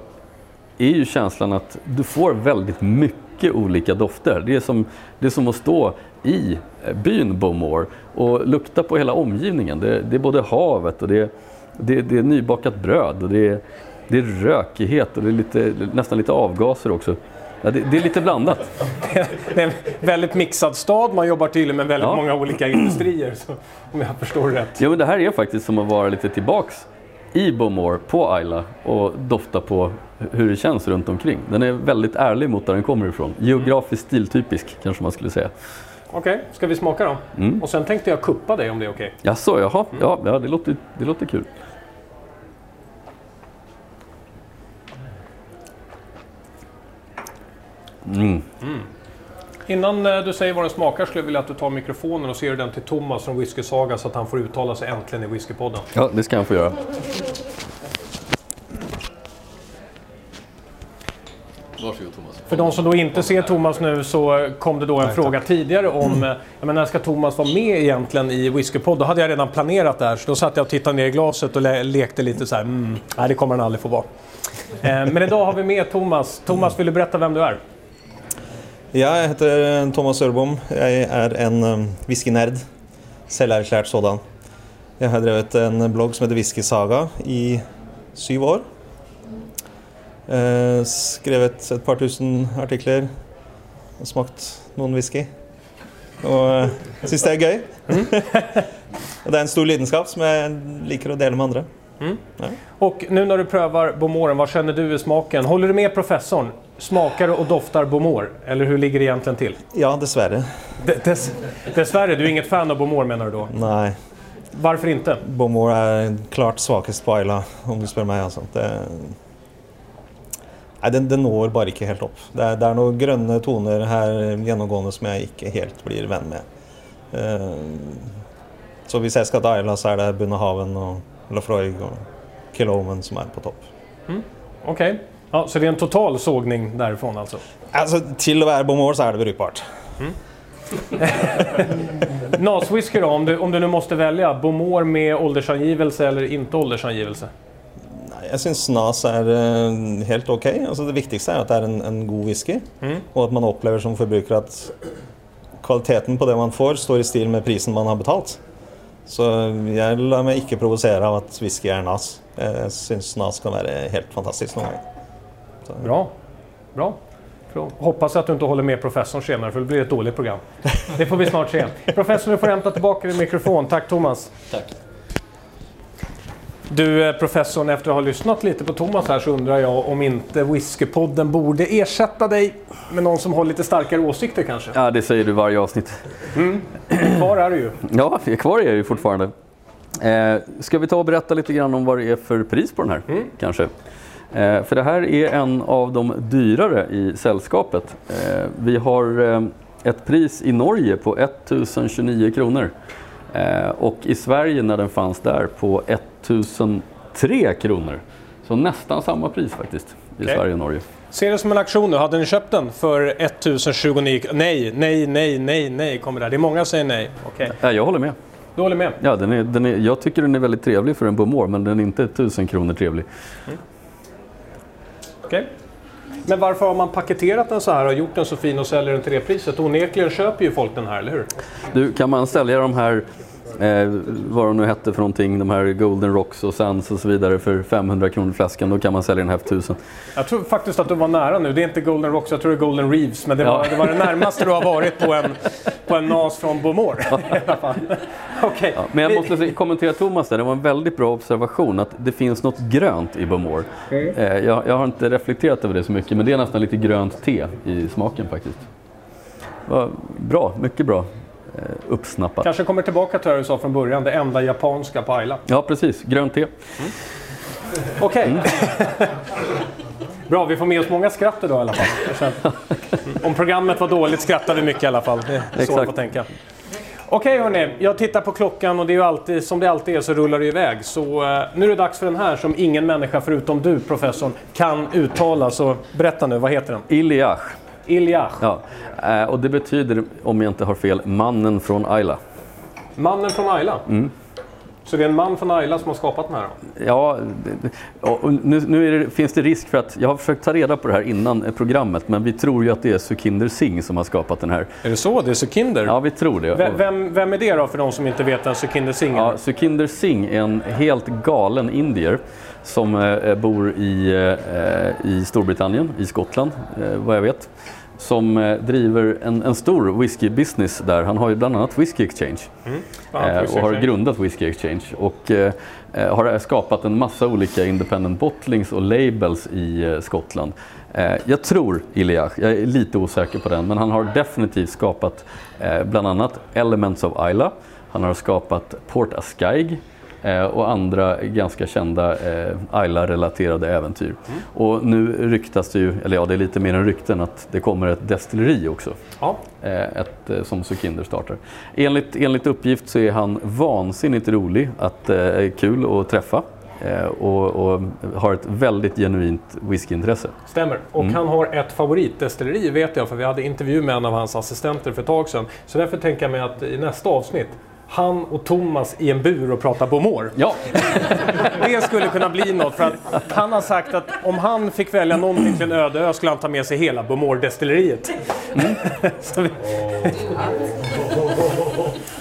är ju känslan att du får väldigt mycket olika dofter. Det är som, det är som att stå i eh, byn Bowmore och lukta på hela omgivningen. Det, det är både havet och det, är- det, det är nybakat bröd och det är, det är rökighet och det är lite, nästan lite avgaser också. Ja, det, det är lite blandat. Det är en väldigt mixad stad. Man jobbar tydligen med väldigt Ja. många olika industrier. Så, om jag förstår rätt. Ja, men det här är faktiskt som att vara lite tillbaks i Bowmore på Ayla och dofta på hur det känns runt omkring. Den är väldigt ärlig mot där den kommer ifrån. Geografiskt stiltypisk kanske man skulle säga. Okej, ska vi smaka då? Mm. Och sen tänkte jag kuppa dig om det är okej. Jaså, jaha. Ja, ja det, låter, det låter kul. Mm. Innan eh, du säger vad den smakar skulle jag vilja att du tar mikrofonen och ser den till Thomas från Whisky Saga så att han får uttala sig äntligen i Whiskypodden. Ja, det ska han få göra. Varsågod Thomas. För de som då inte ser Thomas nu så kom det då en fråga tidigare om eh, men när ska Thomas vara med egentligen i Whiskypodd? Då hade jag redan planerat det här så då satt jag och tittade ner i glaset och le- lekte lite så här. Mm, nej, det kommer han aldrig få vara. Eh, Men idag har vi med Thomas. Thomas, vill du berätta vem du är? Ja, jeg heter eh, Thomas Ørbom. Jeg er en um, whiskynerd. Selverklært sådan. Jeg har drevet en blogg som heter Whisky Saga i syv år. Eh, skrevet et par tusen artikler. Og smakt noen whisky. Og uh, syns det er gøy. og det er en stor lidenskap som jeg liker å dele med andre. Och nu när du prövar Bomoren, vad känner du i smaken? Håller du med professorn? Smakar och doftar Bomor? Eller hur ligger det egentligen till? Ja, dessverre. D- dess, dessvärre, du är inget fan av Bomor menar du då? Nei. Varför inte? Bomor er klart svakest på Ayla, om du spør meg. Altså. Det, nei, den, den når bare ikke helt opp. Det er, det er noen grønne toner her gjennomgående som jeg ikke helt blir venn med. Eh, så hvis jeg skal til Ayla, så er det Bunnehaven og Lafroig og Killoman som er på topp. Okej. Ja, så det är en total sågning därifrån alltså? Altså, til å være Bomor så er det brukbart. NAS-whisky då, om du, om du nu måste välja. Bomor med åldersangivelse eller inte åldersangivelse? Jeg syns Nas er eh, helt ok. Altså, det viktigste er at det er en, en god whisky, og at man opplever som forbruker at kvaliteten på det man får, står i stil med prisen man har betalt. Så jeg lar meg ikke provosere av at whisky er Nas. Jeg syns Nas kan være helt fantastisk noen ganger. Bra. Bra. För Hoppas att du inte håller med professorn senare för det blir ett dåligt program. Det får vi snart se. Professorn, du får hämta tillbaka din mikrofon. Tack Thomas. Tack. Du eh, professorn, efter att ha lyssnat lite på Thomas här så undrar jag om inte Whiskypodden borde ersätta dig med någon som har lite starkare åsikter kanske? Ja, det säger du varje avsnitt. Kvar är du ju. Ja, kvar är jag ju fortfarande. Eh, ska vi ta och berätta lite grann om vad det är för pris på den här, kanske? Eh, för det här är en av de dyrare i sällskapet. Eh, vi har eh, ett pris i Norge på 1029 kronor. Eh, och i Sverige när den fanns där på 1003 kronor. Så nästan samma pris faktiskt. i Sverige och Norge. Ser det som en aktion nu. Hade ni köpt den för 1029? Nej, nej, nej, nej, nej kommer där. Det är många som säger nej. Ja, jag håller med. Du håller med? Ja, den är, den är, jag tycker den är väldigt trevlig för en Bowmore, men den är inte 1000 kronor trevlig. Okay. Men varför har man paketerat den så här och gjort den så fin och säljer den till det priset? Onekligen köper ju folk den här, eller hur? Du, kan man sälja de här, eh, vad de nu hette för någonting, de här Golden Rocks och Sands och så vidare för 500 kronor flaskan, då kan man sälja den här för 1000. Jag tror faktiskt att du var nära nu. Det är inte Golden Rocks, jag tror det är Golden Reeves. Men det var, Ja. det, var det närmaste du har varit på en, på en NAS från alla fall. Okej. Ja, men jag måste kommentera Thomas där, det var en väldigt bra observation att det finns något grönt i Bowmore. Eh, jag, jag har inte reflekterat över det så mycket, men det är nästan lite grönt te i smaken faktiskt. Bra, mycket bra uppsnappat. Kanske kommer tillbaka till det du sa från början, det enda japanska på Ayla. Ja, precis. Grönt te. Okej. Mm. Bra, vi får med oss många skratt idag i alla fall. Mm. Om programmet var dåligt skrattar vi mycket i alla fall. Det är så Exakt. man får tänka. Okej hörni, jag tittar på klockan och det är ju alltid, som det alltid är så rullar det iväg. Så eh, nu är det dags för den här som ingen människa förutom du professorn kan uttala. Så berätta nu, vad heter den? Iliach. Ilyach. Ja. Eh, och det betyder, om jag inte har fel, mannen från Ayla. Mannen från Ayla. Mm. Så det är en man från Ayla som har skapat den här då? Ja, nu, nu det, finns det risk för att, jag har försökt ta reda på det här innan eh, programmet, men vi tror ju att det är Sukinder Singh som har skapat den här. Är det så? Det är Sukinder? Ja, vi tror det. V- Vem, vem är det då för de som inte vet vem Sukinder Singh är? Ja, Sukinder Singh är en helt galen indier som eh, bor i, eh, i Storbritannien, i Skottland, eh, vad jag vet. Som eh, driver en, en stor whisky-business där. Han har ju bland annat Whisky Exchange. Ja, eh, Whisky och har grundat Whisky Exchange. Och eh, eh, har skapat en massa olika independent bottlings och labels i eh, Skottland. Eh, jag tror Iliach, jag är lite osäker på den, men han har definitivt skapat bland annat Elements of Isla. Han har skapat Port Ascaig eh, och andra ganska kända eh, Isla-relaterade äventyr. Och nu ryktas det ju, eller ja det är lite mer än rykten, att det kommer ett destilleri också Ja. eh, ett, eh, som Sukinder startar. Enligt, enligt uppgift så är han vansinnigt rolig, att, eh, kul att träffa eh, och, och har ett väldigt genuint whiskyintresse. Stämmer. Och Mm. han har ett favoritdestilleri vet jag, för vi hade intervju med en av hans assistenter för ett tag sedan. Så därför tänker jag mig att i nästa avsnitt, han och Thomas i en bur och pratar Bowmore. Ja, Det skulle kunna bli något, för att han har sagt att om han fick välja någonting till en öde ö skulle han ta med sig hela Bowmore-destilleriet. Mm. Vi...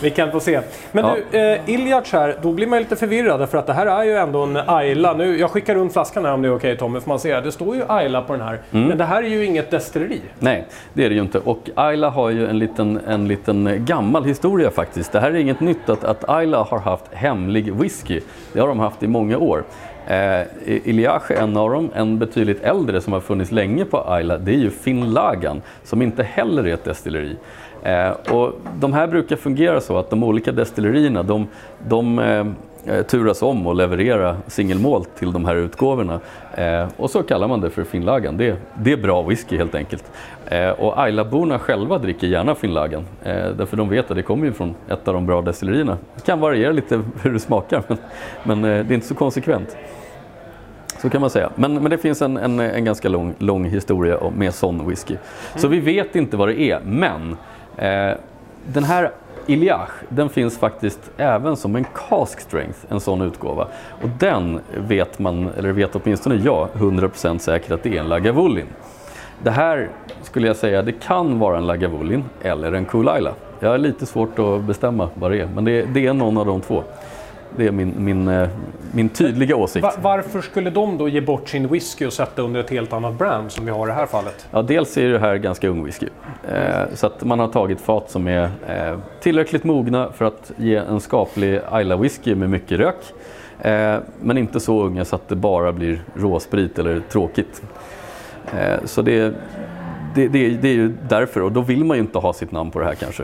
vi kan få se. Men Ja. du, eh, Ilyach här, då blir man lite förvirrad för att det här är ju ändå en Ayla. Nu, jag skickar runt flaskan här om det är okej Tommy, får man se. Det står ju Ayla på den här. Mm. Men det här är ju inget destilleri. nej det är det ju inte. Och Ayla har ju en liten, en liten gammal historia faktiskt. Det här är inget nytt att, att Ayla har haft hemlig whisky. Det har de haft i många år. Eh, Iliach är en av dem, en betydligt äldre som har funnits länge på Ayla, det är ju Finnlagan som inte heller är ett destilleri. Eh, och de här brukar fungera så att de olika destillerierna de, de eh, turas om och leverera singelmål till de här utgåvorna. Eh, och så kallar man det för Finnlagan. Det, det är bra whisky helt enkelt. Eh, och Aylaborna själva dricker gärna Finnlagan. Eh, därför de vet att det kommer ju från ett av de bra destillerierna. Det kan variera lite hur det smakar men, men eh, det är inte så konsekvent. Så kan man säga. Men, men det finns en, en, en ganska lång, lång historia med sån whisky. Så vi vet inte vad det är, men eh, den här Iliach, den finns faktiskt även som en cask strength, en sån utgåva. Och den vet man, eller vet åtminstone jag, 100% säkert att det är en Lagavulin. Det här skulle jag säga, det kan vara en Lagavulin eller en Cool Jag har lite svårt att bestämma vad det är, men det, det är någon av de två. Det är min, min, eh, min tydliga åsikt. Va- varför skulle de då ge bort sin whisky och sätta under ett helt annat brand som vi har i det här fallet? Ja, dels är det här ganska ung whisky. Eh, så att man har tagit fat som är eh, tillräckligt mogna för att ge en skaplig Isla whisky med mycket rök. Men inte så unga så att det bara blir råsprit eller tråkigt. Så det, det, det, det är ju därför, och då vill man ju inte ha sitt namn på det här kanske.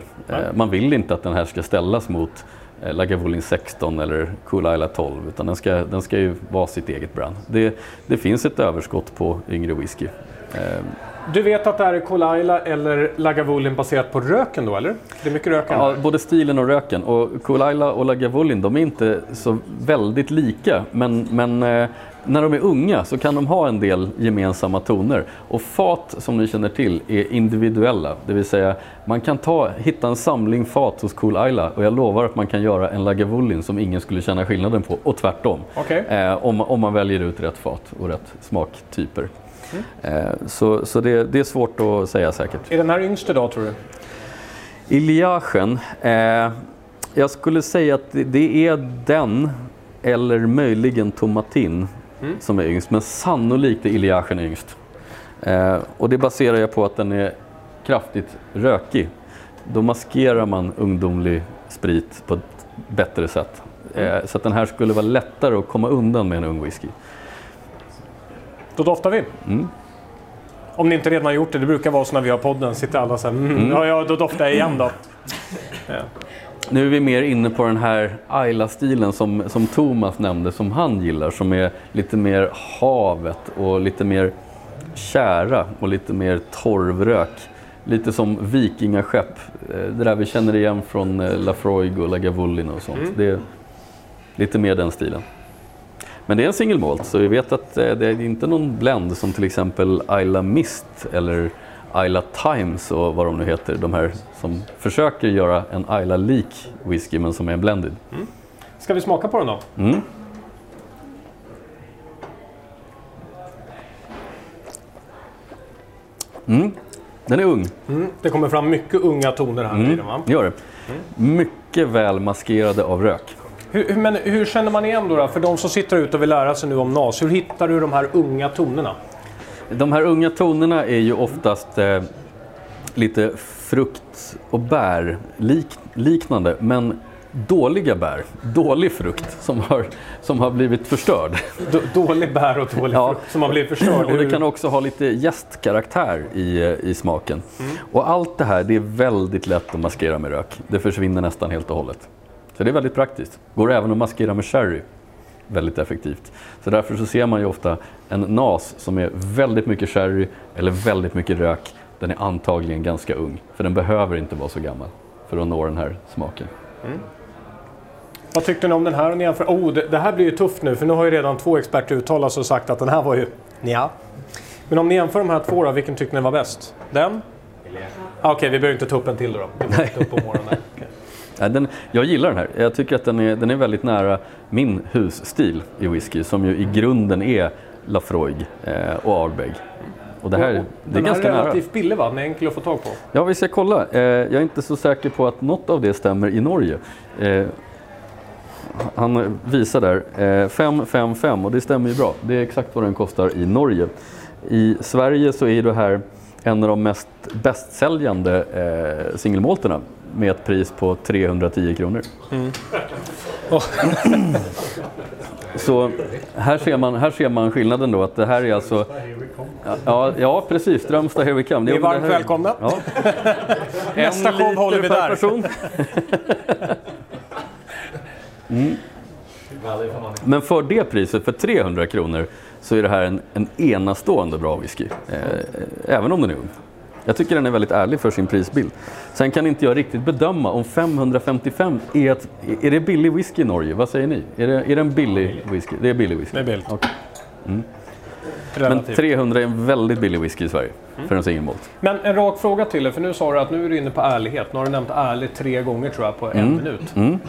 Man vill inte att den här ska ställas mot Lagavulin 16 eller Cool Isla 12 utan den ska, den ska ju vara sitt eget brand. Det, det finns ett överskott på yngre whisky. Eh, Du vet att det här är Kolaila eller Lagavulin baserat på röken då, eller? Det är mycket rök här. Ja, både stilen och röken. Och Kolaila och Lagavulin, de är inte så väldigt lika. Men, men eh, när de är unga så kan de ha en del gemensamma toner. Och fat, som ni känner till, är individuella. Det vill säga, man kan ta, hitta en samling fat hos Cool Ayla och jag lovar att man kan göra en Lagavulin som ingen skulle känna skillnaden på. Och tvärtom. Okej. Eh, om, om man väljer ut rätt fat och rätt smaktyper. Eh, så så det, det är svårt att säga säkert. Är den här yngst idag, tror du? Iliagen, eh, jag skulle säga att det, det är den eller möjligen Tomatin som är yngst, men sannolikt är Iliagen yngst. Eh, och det baserar jag på att den är kraftigt rökig. Då maskerar man ungdomlig sprit på ett bättre sätt. Eh, så att den här skulle vara lättare att komma undan med en ung whisky. Då doftar vi. Mm. Om ni inte redan har gjort det, det brukar vara så när vi har podden, sitter alla så här, mm, ja, ja, då doftar jag igen då. Ja. Nu är vi mer inne på den här Ayla-stilen som, som Thomas nämnde, som han gillar, som är lite mer havet och lite mer kära och lite mer torvrök. Lite som vikingaskepp, eh, det där vi känner igen från eh, Lafroig och Lagavulin och sånt. Det är lite mer den stilen. Men det är en single malt, så vi vet att eh, det är inte någon blend som till exempel Ayla Mist eller Ayla Times och vad de nu heter. De här som försöker göra en Ayla-lik whisky men som är blended. Ska vi smaka på den då? Mm. Mm. Den är ung, Mm. Det kommer fram mycket unga toner här i den va? gör det. Mycket väl maskerade av rök. Hur- men hur känner man igen då, då? För de som sitter ute och vill lära sig nu om NAS, hur hittar du de här unga tonerna? De här unga tonerna är ju oftast eh, lite frukt och bär lik, liknande, men dåliga bär, dålig frukt som har, som har blivit förstörd. D- dålig bär och dålig Ja. frukt som har blivit förstörd. Och det kan också ha lite jästkaraktär i, i smaken. Och allt det här det är väldigt lätt att maskera med rök. Det försvinner nästan helt och hållet. Så det är väldigt praktiskt. Går även att maskera med sherry. Väldigt effektivt. Så därför så ser man ju ofta en NAS som är väldigt mycket sherry eller väldigt mycket rök. Den är antagligen ganska ung. För den behöver inte vara så gammal för att nå den här smaken. Vad tyckte ni om den här? Ni jämför? Oh, det, det här blir ju tufft nu, för nu har ju redan två experter uttalat sig och sagt att den här var ju ja. Men om ni jämför de här två då, vilken tyckte ni var bäst? Den? Ah, Okej, vi behöver inte ta upp en till då. Vi upp på morgonen. Ja, den, jag gillar den här. Jag tycker att den är, den är väldigt nära min husstil i whisky som ju i grunden är Lafroig eh, och Ardbeg. Och det här det är den ganska här är relativt billig va? Den är enkel att få tag på. Ja, vi ska kolla. Eh, jag är inte så säker på att något av det stämmer i Norge. Eh, han visar där eh, 555 och det stämmer ju bra. Det är exakt vad den kostar i Norge. I Sverige så är det här en av de mest bästsäljande eh, singelmålterna med ett pris på 310 kronor. Så här ser, man, här ser man skillnaden då, att det här är alltså... Ja, ja precis. Strömstad, here we come. Ni är varmt välkomna. Ja. Nästa show håller vi där. person. Mm. Men för det priset, för 300 kronor, så är det här en, en enastående bra whisky. Eh, även om den är ung. Jag tycker den är väldigt ärlig för sin prisbild. Sen kan inte jag riktigt bedöma om 555 är, ett, är det billig whisky i Norge? Vad säger ni? Är det, är det en billig whisky? Det är billig whisky. Det är billigt. Okej. Men Relativt. 300 är en väldigt billig whisky i Sverige för en singelmalt. Men en rak fråga till er, för nu sa du att nu är du inne på ärlighet. Nu har du nämnt ärligt tre gånger tror jag på en Mm. minut.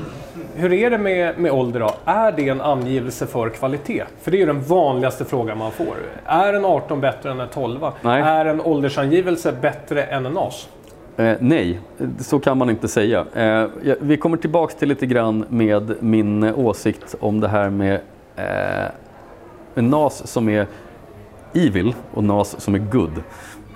Hur är det med, med ålder då? Är det en angivelse för kvalitet? För det är ju den vanligaste frågan man får. Är en 18 bättre än en 12? Nej. Är en åldersangivelse bättre än en NAS? Eh, nej, så kan man inte säga. Eh, vi kommer tillbaks till lite grann med min åsikt om det här med eh, en NAS som är evil och NAS som är good.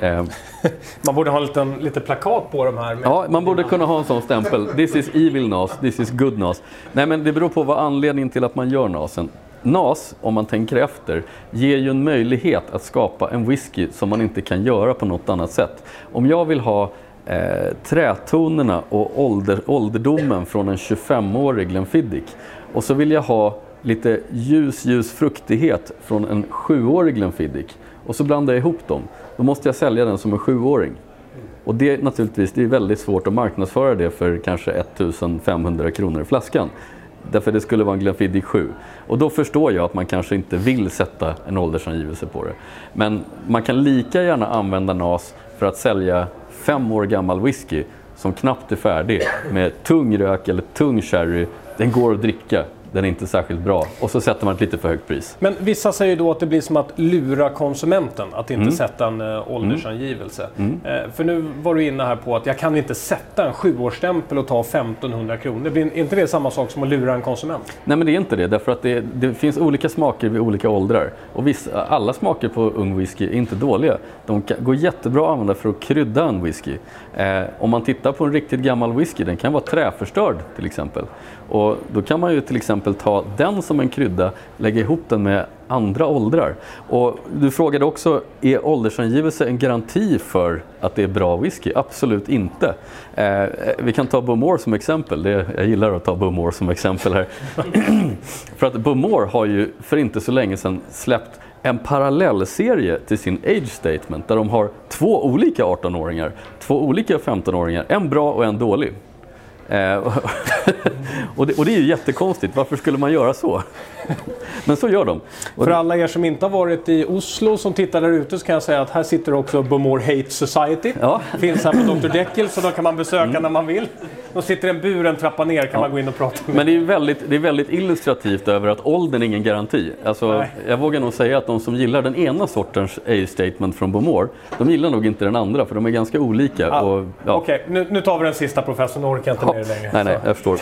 Eh, Man borde ha en liten, lite plakat på de här. Ja, man borde kunna ha en sån stämpel. This is evil NAS, this is good NAS. Nej, men det beror på vad anledningen till att man gör NASen. NAS, om man tänker efter, ger ju en möjlighet att skapa en whisky som man inte kan göra på något annat sätt. Om jag vill ha eh, trätonerna och ålder, ålderdomen från en 25-årig Glenfiddich och så vill jag ha lite ljus, ljus fruktighet från en 7-årig Glenfiddich och så blandar jag ihop dem. Då måste jag sälja den som en sjuåring. Och det är naturligtvis det är väldigt svårt att marknadsföra det för kanske 1500 kronor i flaskan. Därför det skulle vara en Glenfiddich 7. Och då förstår jag att man kanske inte vill sätta en åldersangivelse på det. Men man kan lika gärna använda NAS för att sälja fem år gammal whisky som knappt är färdig med tung rök eller tung sherry. Den går att dricka den är inte särskilt bra. Och så sätter man ett lite för högt pris. Men vissa säger då att det blir som att lura konsumenten, att inte mm. sätta en uh, åldersangivelse. Mm. Uh, för nu var du inne här på att jag kan inte sätta en sjuårsstämpel och ta 1500 kronor. Blir inte det samma sak som att lura en konsument? Nej men det är inte det, därför att det, det finns olika smaker vid olika åldrar. Och vissa, alla smaker på ung whisky är inte dåliga. De går jättebra att använda för att krydda en whisky. Eh, om man tittar på en riktigt gammal whisky, den kan vara träförstörd till exempel. Och då kan man ju till exempel ta den som en krydda, lägga ihop den med andra åldrar. Och du frågade också, är åldersangivelse en garanti för att det är bra whisky? Absolut inte. Eh, vi kan ta Bowmore som exempel. Det, jag gillar att ta Bowmore som exempel här. för att Bowmore har ju för inte så länge sedan släppt en parallellserie till sin age statement där de har två olika 18-åringar, två olika 15-åringar, en bra och en dålig. Eh, och, det, och, det, är ju jättekonstigt, varför skulle man göra så? Men så gör de. Och För alla er som inte har varit i Oslo som tittar där ute så kan jag säga att här sitter också Bomore Hate Society. Ja. Finns här på Dr. Deckel så då kan man besöka mm. när man vill. De sitter i en bur en trappa ner kan ja. man gå in och prata med. Men det är väldigt, det är väldigt illustrativt över att åldern är ingen garanti. Alltså, jag vågar nog säga att de som gillar den ena sortens A-statement från Bomore, de gillar nog inte den andra för de är ganska olika. Och, ja. Okej, okay, nu, nu, tar vi den sista professorn, nu orkar jag inte mer längre. Nej, nej, jag förstår.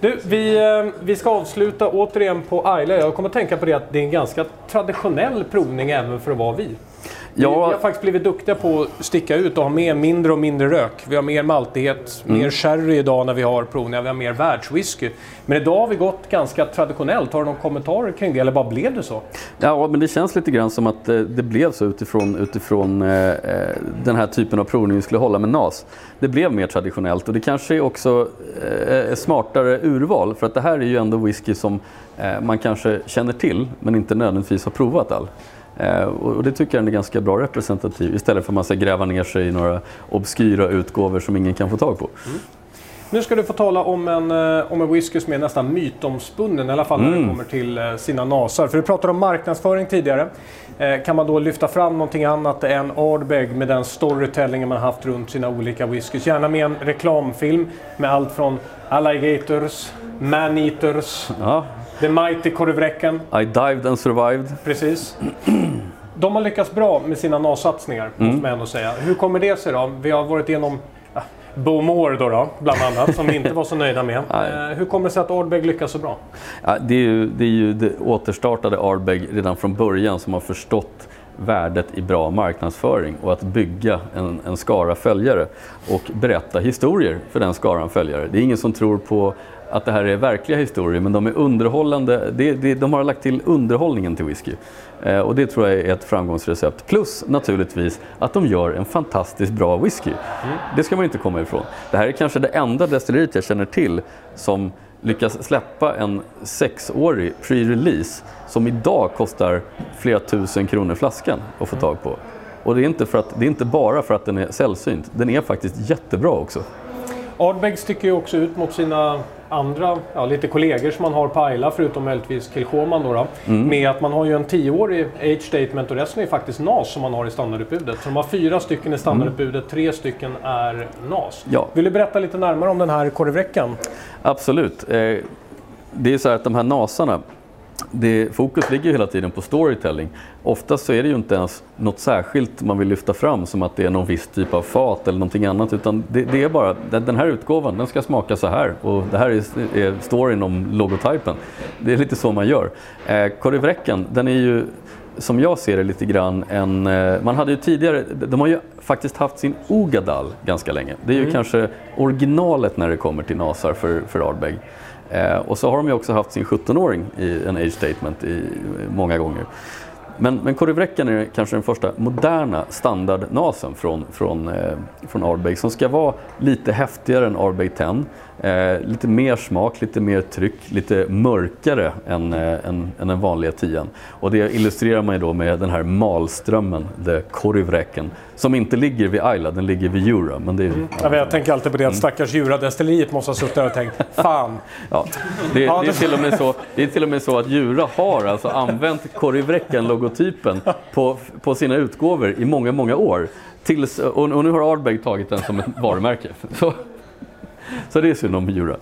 Du, vi, eh, vi ska avsluta återigen på Ayla. Jag kommer att tänka på det att det är en ganska traditionell provning även för att vara vi. Ja. Vi, har faktiskt blivit duktiga på att sticka ut och ha med mindre och mindre rök. Vi har mer maltighet, mm. mer sherry idag när vi har provningar, vi har mer världswhisky. Men idag har vi gått ganska traditionellt. Har du några kommentarer kring det eller bara blev det så? Ja, men det känns lite grann som att eh, det blev så utifrån, utifrån eh, eh, den här typen av provning vi skulle hålla med NAS. Det blev mer traditionellt och det kanske är också eh, smartare urval för att det här är ju ändå whisky som eh, man kanske känner till men inte nödvändigtvis har provat all. Eh, och det tycker jag är ganska bra representativ istället för att man ska gräva ner sig i några obskyra utgåvor som ingen kan få tag på. Mm. Nu ska du få tala om en, eh, om en whisky som är nästan mytomspunnen, i alla fall när mm. det kommer till eh, sina nasar. För du pratade om marknadsföring tidigare. Kan man då lyfta fram någonting annat än Ardbeg med den storytellingen man haft runt sina olika whiskys? Gärna med en reklamfilm med allt från Alligators, Maneaters, ja. The Mighty korvräcken. I dived and survived. Precis. De har lyckats bra med sina NAS-satsningar, mm. måste man ändå säga. Hur kommer det sig då? Vi har varit igenom ja, Bowmore då, då, bland annat, som vi inte var så nöjda med. Eh, hur kommer det sig att Ardbeg lyckas så bra? Ja, det, är ju, det är ju det återstartade Ardbeg redan från början som har förstått värdet i bra marknadsföring och att bygga en, en skara följare och berätta historier för den skaran följare. Det är ingen som tror på att det här är verkliga historier, men de är underhållande. Det, det, de har lagt till underhållningen till whisky. Eh, och det tror jag är ett framgångsrecept. Plus naturligtvis att de gör en fantastiskt bra whisky. Mm. Det ska man inte komma ifrån. Det här är kanske det enda destilleriet jag känner till som lyckas släppa en sexårig pre-release som idag kostar flera tusen kronor flaskan att få tag på. Och det är, inte för att, det är inte bara för att den är sällsynt, den är faktiskt jättebra också. Ardbeg sticker ju också ut mot sina andra, ja, lite kollegor som man har på Ayla, förutom möjligtvis Kilchoman då, då mm. med att man har ju en tioårig age statement och resten är faktiskt NAS som man har i standardutbudet. Så de har fyra stycken i standardutbudet, mm. tre stycken är NAS. Ja. Vill du berätta lite närmare om den här korvräckan? Absolut. Eh, det är så här att de här NASarna det, fokus ligger hela tiden på storytelling. Oftast så är det ju inte ens något särskilt man vill lyfta fram som att det är någon viss typ av fat eller någonting annat utan det, det är bara den här utgåvan den ska smaka så här och det här är, är storyn om logotypen. Det är lite så man gör. Eh, Korivräcken, den är ju som jag ser det lite grann en... Eh, man hade ju tidigare, de har ju faktiskt haft sin Ogadal ganska länge. Det är ju mm. kanske originalet när det kommer till nasar för, för Ardbeg. Eh, och så har de ju också haft sin 17-åring i en age statement i, många gånger. Men, men Korivräcken är kanske den första moderna standardnasen från, från, eh, från Ardbeg som ska vara lite häftigare än Ardbeg 10. Eh, lite mer smak, lite mer tryck, lite mörkare än, eh, än, än den vanliga tian. Och det illustrerar man ju då med den här malströmmen, The Korivräken, som inte ligger vid Ayla, den ligger vid Jura. Men det är, mm. ja, jag tänker alltid på det att stackars Djura-destilleriet måste ha suttit där och tänkt Fan! Ja, det, det, är till och med så, det är till och med så att Djura har alltså använt Korivräken-logotypen på, på sina utgåvor i många, många år. Tills, och, och nu har Ardbeg tagit den som ett varumärke. Så, så det är synd om Jura.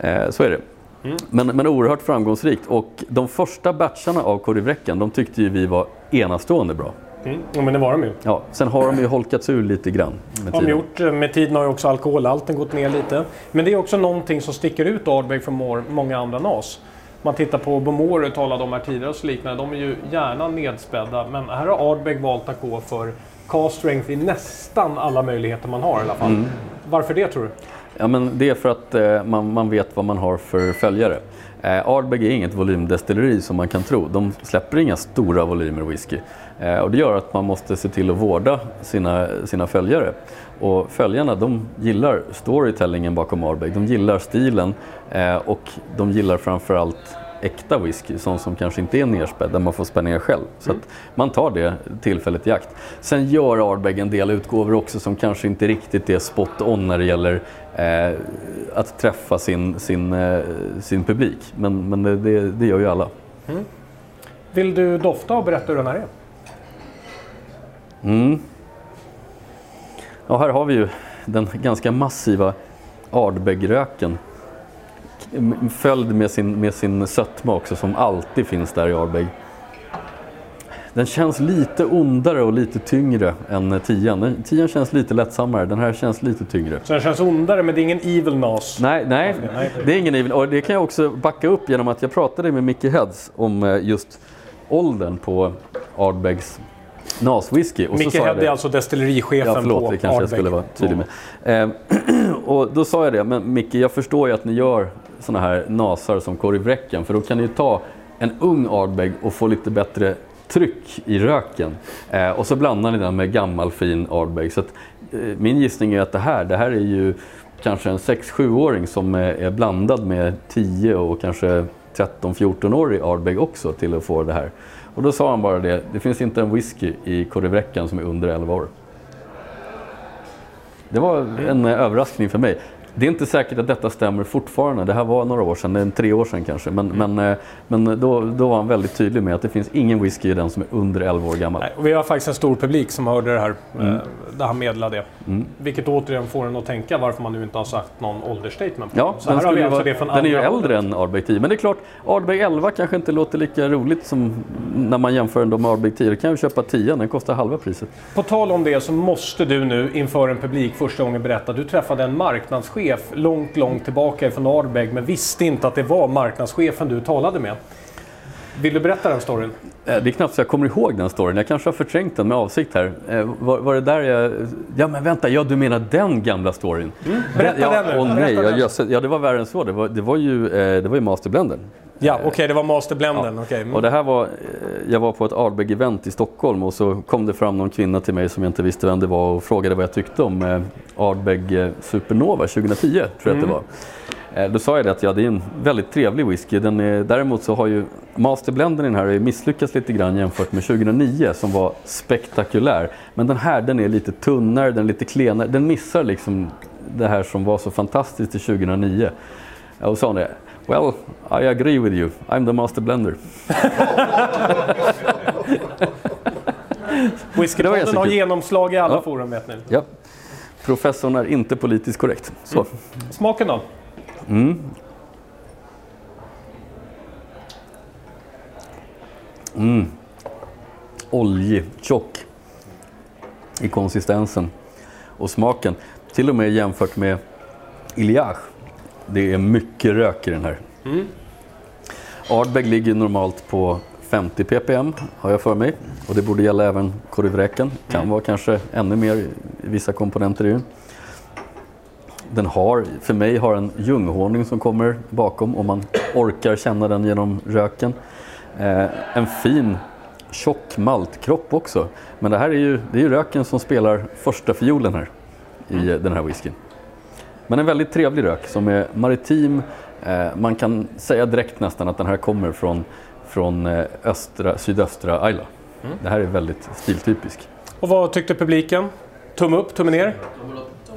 Eh, så är det. Mm. Men, men oerhört framgångsrikt och de första batcharna av Korivräcken de tyckte ju vi var enastående bra. Mm. Ja, men det var de ju. Ja, sen har de ju holkats ur lite grann. Med tiden. gjort. Eh, med tiden har ju också alkoholhalten gått ner lite. Men det är också någonting som sticker ut Ardbeg från många andra NAS. Man tittar på Bomore talade om här tidigare och så liknande. De är ju gärna nedspädda. Men här har Ardbeg valt att gå för cast strength i nästan alla möjligheter man har i alla fall. Mm. Varför det tror du? Ja, men det är för att eh, man, man vet vad man har för följare. Eh, Ardbeg är inget volymdestilleri som man kan tro. De släpper inga stora volymer whisky. Eh, och det gör att man måste se till att vårda sina, sina följare. Och följarna de gillar storytellingen bakom Ardbeg. De gillar stilen eh, och de gillar framförallt äkta whisky, sån som kanske inte är nerspädd, där man får spänna ner själv. Så mm. man tar det tillfället i akt. Sen gör Ardbeg en del utgåvor också som kanske inte riktigt är spot on när det gäller eh, att träffa sin, sin, eh, sin publik. Men, men det, det, gör ju alla. Mm. Vill du dofta och berätta hur den här är? Mm. Ja, här har vi ju den ganska massiva Ardbeg-röken följd med sin, med sin sötma också som alltid finns där i Ardbeg. Den känns lite ondare och lite tyngre än tian. Tian känns lite lättsammare, den här känns lite tyngre. Så den känns ondare men det är ingen evil nas? Nej, nej, det är ingen evil. Och det kan jag också backa upp genom att jag pratade med Micke Heads om eh, just åldern på Ardbegs NAS-whisky. Micke Head är alltså destillerichefen ja, förlåt, på det kanske Ardbeg. jag skulle vara tydlig med. Eh, och då sa jag det, men Micke, jag förstår ju att ni gör sådana här nasar som korvräcken för då kan ni ju ta en ung Ardbeg och få lite bättre tryck i röken. Eh, och så blandar ni den med gammal fin Ardbeg. Så att, eh, min gissning är att det här, det här är ju kanske en 6-7-åring som är, är, blandad med 10 och kanske 13-14-årig Ardbeg också till att få det här. Och då sa han bara det, det finns inte en whisky i korvräckan som är under 11 år. Det var en eh, överraskning för mig. Det är inte säkert att detta stämmer fortfarande. Det här var några år sedan, tre år sedan kanske. Men, mm. men, eh, men då, då var han väldigt tydlig med att det finns ingen whisky i den som är under 11 år gammal. Nej, vi har faktiskt en stor publik som hörde det här, mm. Eh, där han meddelade det. Mm. Vilket återigen får en att tänka varför man nu inte har sagt någon åldersstatement. Ja, Så den, här har vi alltså vara, det från den är ju äldre än Ardbeg 10. Men det är klart, Ardbeg 11 kanske inte låter lika roligt som när man jämför den med Ardbeg 10. Då kan vi köpa 10, den kostar halva priset. På tal om det så måste du nu inför en publik första gången berätta. Du träffade en marknadschef långt, långt tillbaka från Ardbeg men visste inte att det var marknadschefen du talade med. Vill du berätta den storyn? Eh, det är knappt så jag kommer ihåg den storyn. Jag kanske har förträngt den med avsikt här. Eh, var, var det där jag... Ja men vänta, ja du menar den gamla storyn? Mm. Berätta ja, den nu. Åh, nej, jag, ja det var värre än så. Det var, det var ju, eh, det var ju Masterblenden. Ja, okej, okay, det var Masterblenden. Ja. Okay. Mm. Och det här var, jag var på ett Ardbeg-event i Stockholm och så kom det fram någon kvinna till mig som jag inte visste vem det var och frågade vad jag tyckte om Ardbeg Supernova 2010, tror jag mm. att det var. Eh, då sa jag det att ja, det är en väldigt trevlig whisky. Den är, däremot så har ju Masterblenden i den här misslyckats lite grann jämfört med 2009 som var spektakulär. Men den här den är lite tunnare, den är lite klenare. Den missar liksom det här som var så fantastiskt i 2009. Och sa hon det. Well, I agree with you. I'm the master blender. Whiskypodden har genomslag i alla ja. forum vet ni. Ja. Professorn är inte politiskt korrekt. Så. Mm. Smaken då? Mm. Mm. Oljig, tjock i konsistensen och smaken. Till och med jämfört med Iliage. Det är mycket rök i den här. Mm. Ardbeg ligger normalt på 50 ppm har jag för mig. Och det borde gälla även korvräken. Kan mm. vara kanske ännu mer i vissa komponenter i den. Den har, för mig har en ljunghonung som kommer bakom om man orkar känna den genom röken. Eh, en fin tjock maltkropp också. Men det här är ju, det är ju röken som spelar första fiolen här i mm. den här whiskyn. Men en väldigt trevlig rök som är maritim. Eh, man kan säga direkt nästan att den här kommer från, från eh, östra, sydöstra Ayla. Mm. Det här är väldigt stiltypisk. Och vad tyckte publiken? Tumme upp, tumme ner?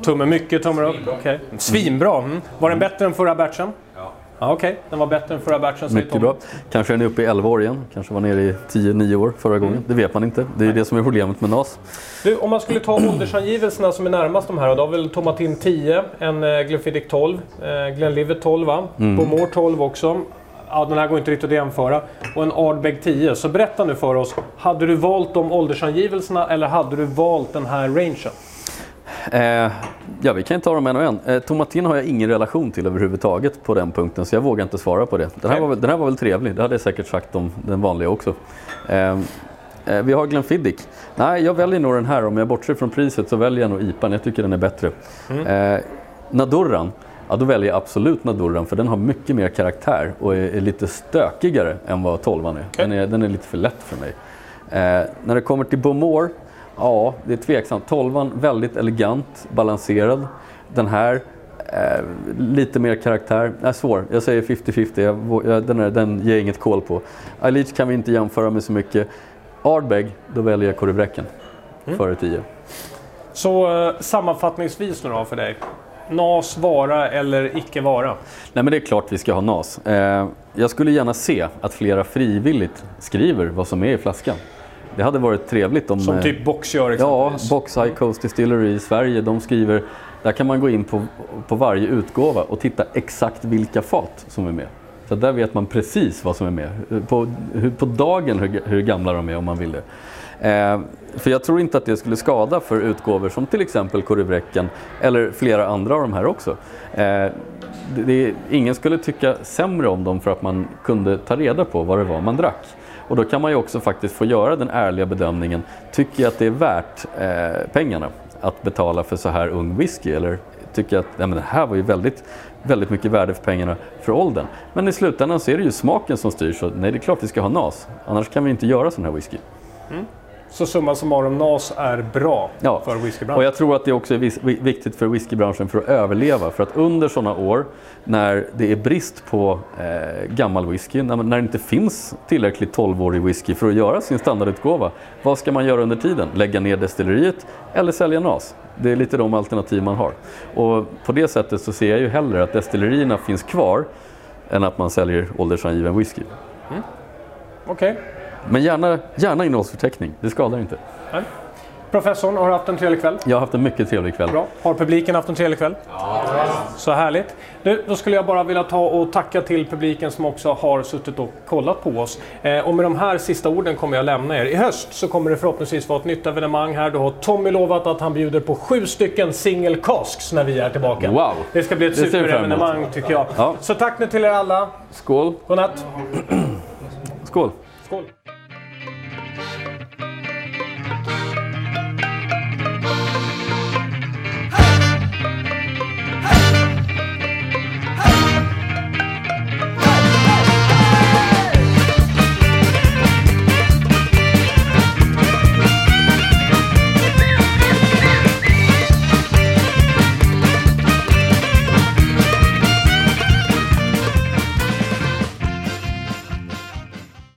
Tumme mycket, tumme upp. Okay. Svinbra! Mm. Var den bättre än förra batchen? Ja, Okej, okay. den var bättre än förra batchen Mycket bra. Kanske den är uppe i 11 år igen. Kanske var nere i 10-9 år förra gången. Mm. Det vet man inte. Det är Nej. det som är problemet med NAS. Du, om man skulle ta åldersangivelserna som är närmast de här. Då har väl Tomatin 10, en Glenfiddich 12, eh, Glenlivet 12 va? Mm. Bomor 12 också. Ja, den här går inte riktigt att jämföra. Och en Ardbeg 10. Så berätta nu för oss. Hade du valt de åldersangivelserna eller hade du valt den här rangen? Eh, ja, vi kan ta dem en och en. Eh, Tomatin har jag ingen relation till överhuvudtaget på den punkten, så jag vågar inte svara på det. Den här, var, väl, den här var väl trevlig, det hade jag säkert sagt om den vanliga också. Eh, eh, vi har Glenfiddich. Nej, jag väljer nog den här. Om jag bortser från priset så väljer jag nog IPAn. Jag tycker den är bättre. Mm. Eh, Nadurran. Ja, då väljer jag absolut Nadurran för den har mycket mer karaktär och är, är lite stökigare än vad 12 är. Okay. Den, är. Den är lite för lätt för mig. Eh, när det kommer till Bomor Ja, det är tveksamt. Tolvan väldigt elegant, balanserad. Den här eh, lite mer karaktär. Nej, svår. Jag säger 50-50. Den, den ger jag inget koll på. Alice kan vi inte jämföra med så mycket. Ardbeg, då väljer jag Korivräcken mm. före 10. Så eh, sammanfattningsvis nu då för dig. NAS vara eller icke vara? Nej men det är klart vi ska ha NAS. Eh, jag skulle gärna se att flera frivilligt skriver vad som är i flaskan. Det hade varit trevligt om... Som eh, typ Box gör exempelvis? Ja, Box High Coast Distillery i Sverige. De skriver, där kan man gå in på, på varje utgåva och titta exakt vilka fat som är med. Så där vet man precis vad som är med. På, på dagen hur, hur gamla de är om man vill det. Eh, för jag tror inte att det skulle skada för utgåvor som till exempel Korivräcken eller flera andra av de här också. Eh, det, ingen skulle tycka sämre om dem för att man kunde ta reda på vad det var man drack. Och då kan man ju också faktiskt få göra den ärliga bedömningen. Tycker jag att det är värt eh, pengarna att betala för så här ung whisky? Eller tycker jag att nej men det här var ju väldigt, väldigt mycket värde för pengarna för åldern. Men i slutändan så är det ju smaken som styr. Så nej, det är klart vi ska ha NAS. Annars kan vi inte göra sån här whisky. Mm. Så summa summarum, NAS är bra ja. för whiskybranschen? Och jag tror att det också är viktigt för whiskybranschen för att överleva. För att under sådana år när det är brist på eh, gammal whisky, när, när det inte finns tillräckligt 12-årig whisky för att göra sin standardutgåva, vad ska man göra under tiden? Lägga ner destilleriet eller sälja NAS? Det är lite de alternativ man har. Och på det sättet så ser jag ju hellre att destillerierna finns kvar än att man säljer åldersangiven whisky. Mm. Okej. Okay. Men gärna, gärna innehållsförteckning, det skadar inte. Nej. Professorn, har du haft en trevlig kväll? Jag har haft en mycket trevlig kväll. Bra. Har publiken haft en trevlig kväll? Ja. Så härligt. Nu, då skulle jag bara vilja ta och tacka till publiken som också har suttit och kollat på oss. Eh, och med de här sista orden kommer jag lämna er. I höst så kommer det förhoppningsvis vara ett nytt evenemang här. Då har Tommy lovat att han bjuder på sju stycken single casks när vi är tillbaka. Wow! Det ska bli ett superevenemang tycker jag. Ja. Så tack nu till er alla. Skål! Godnatt! Skål! Skål!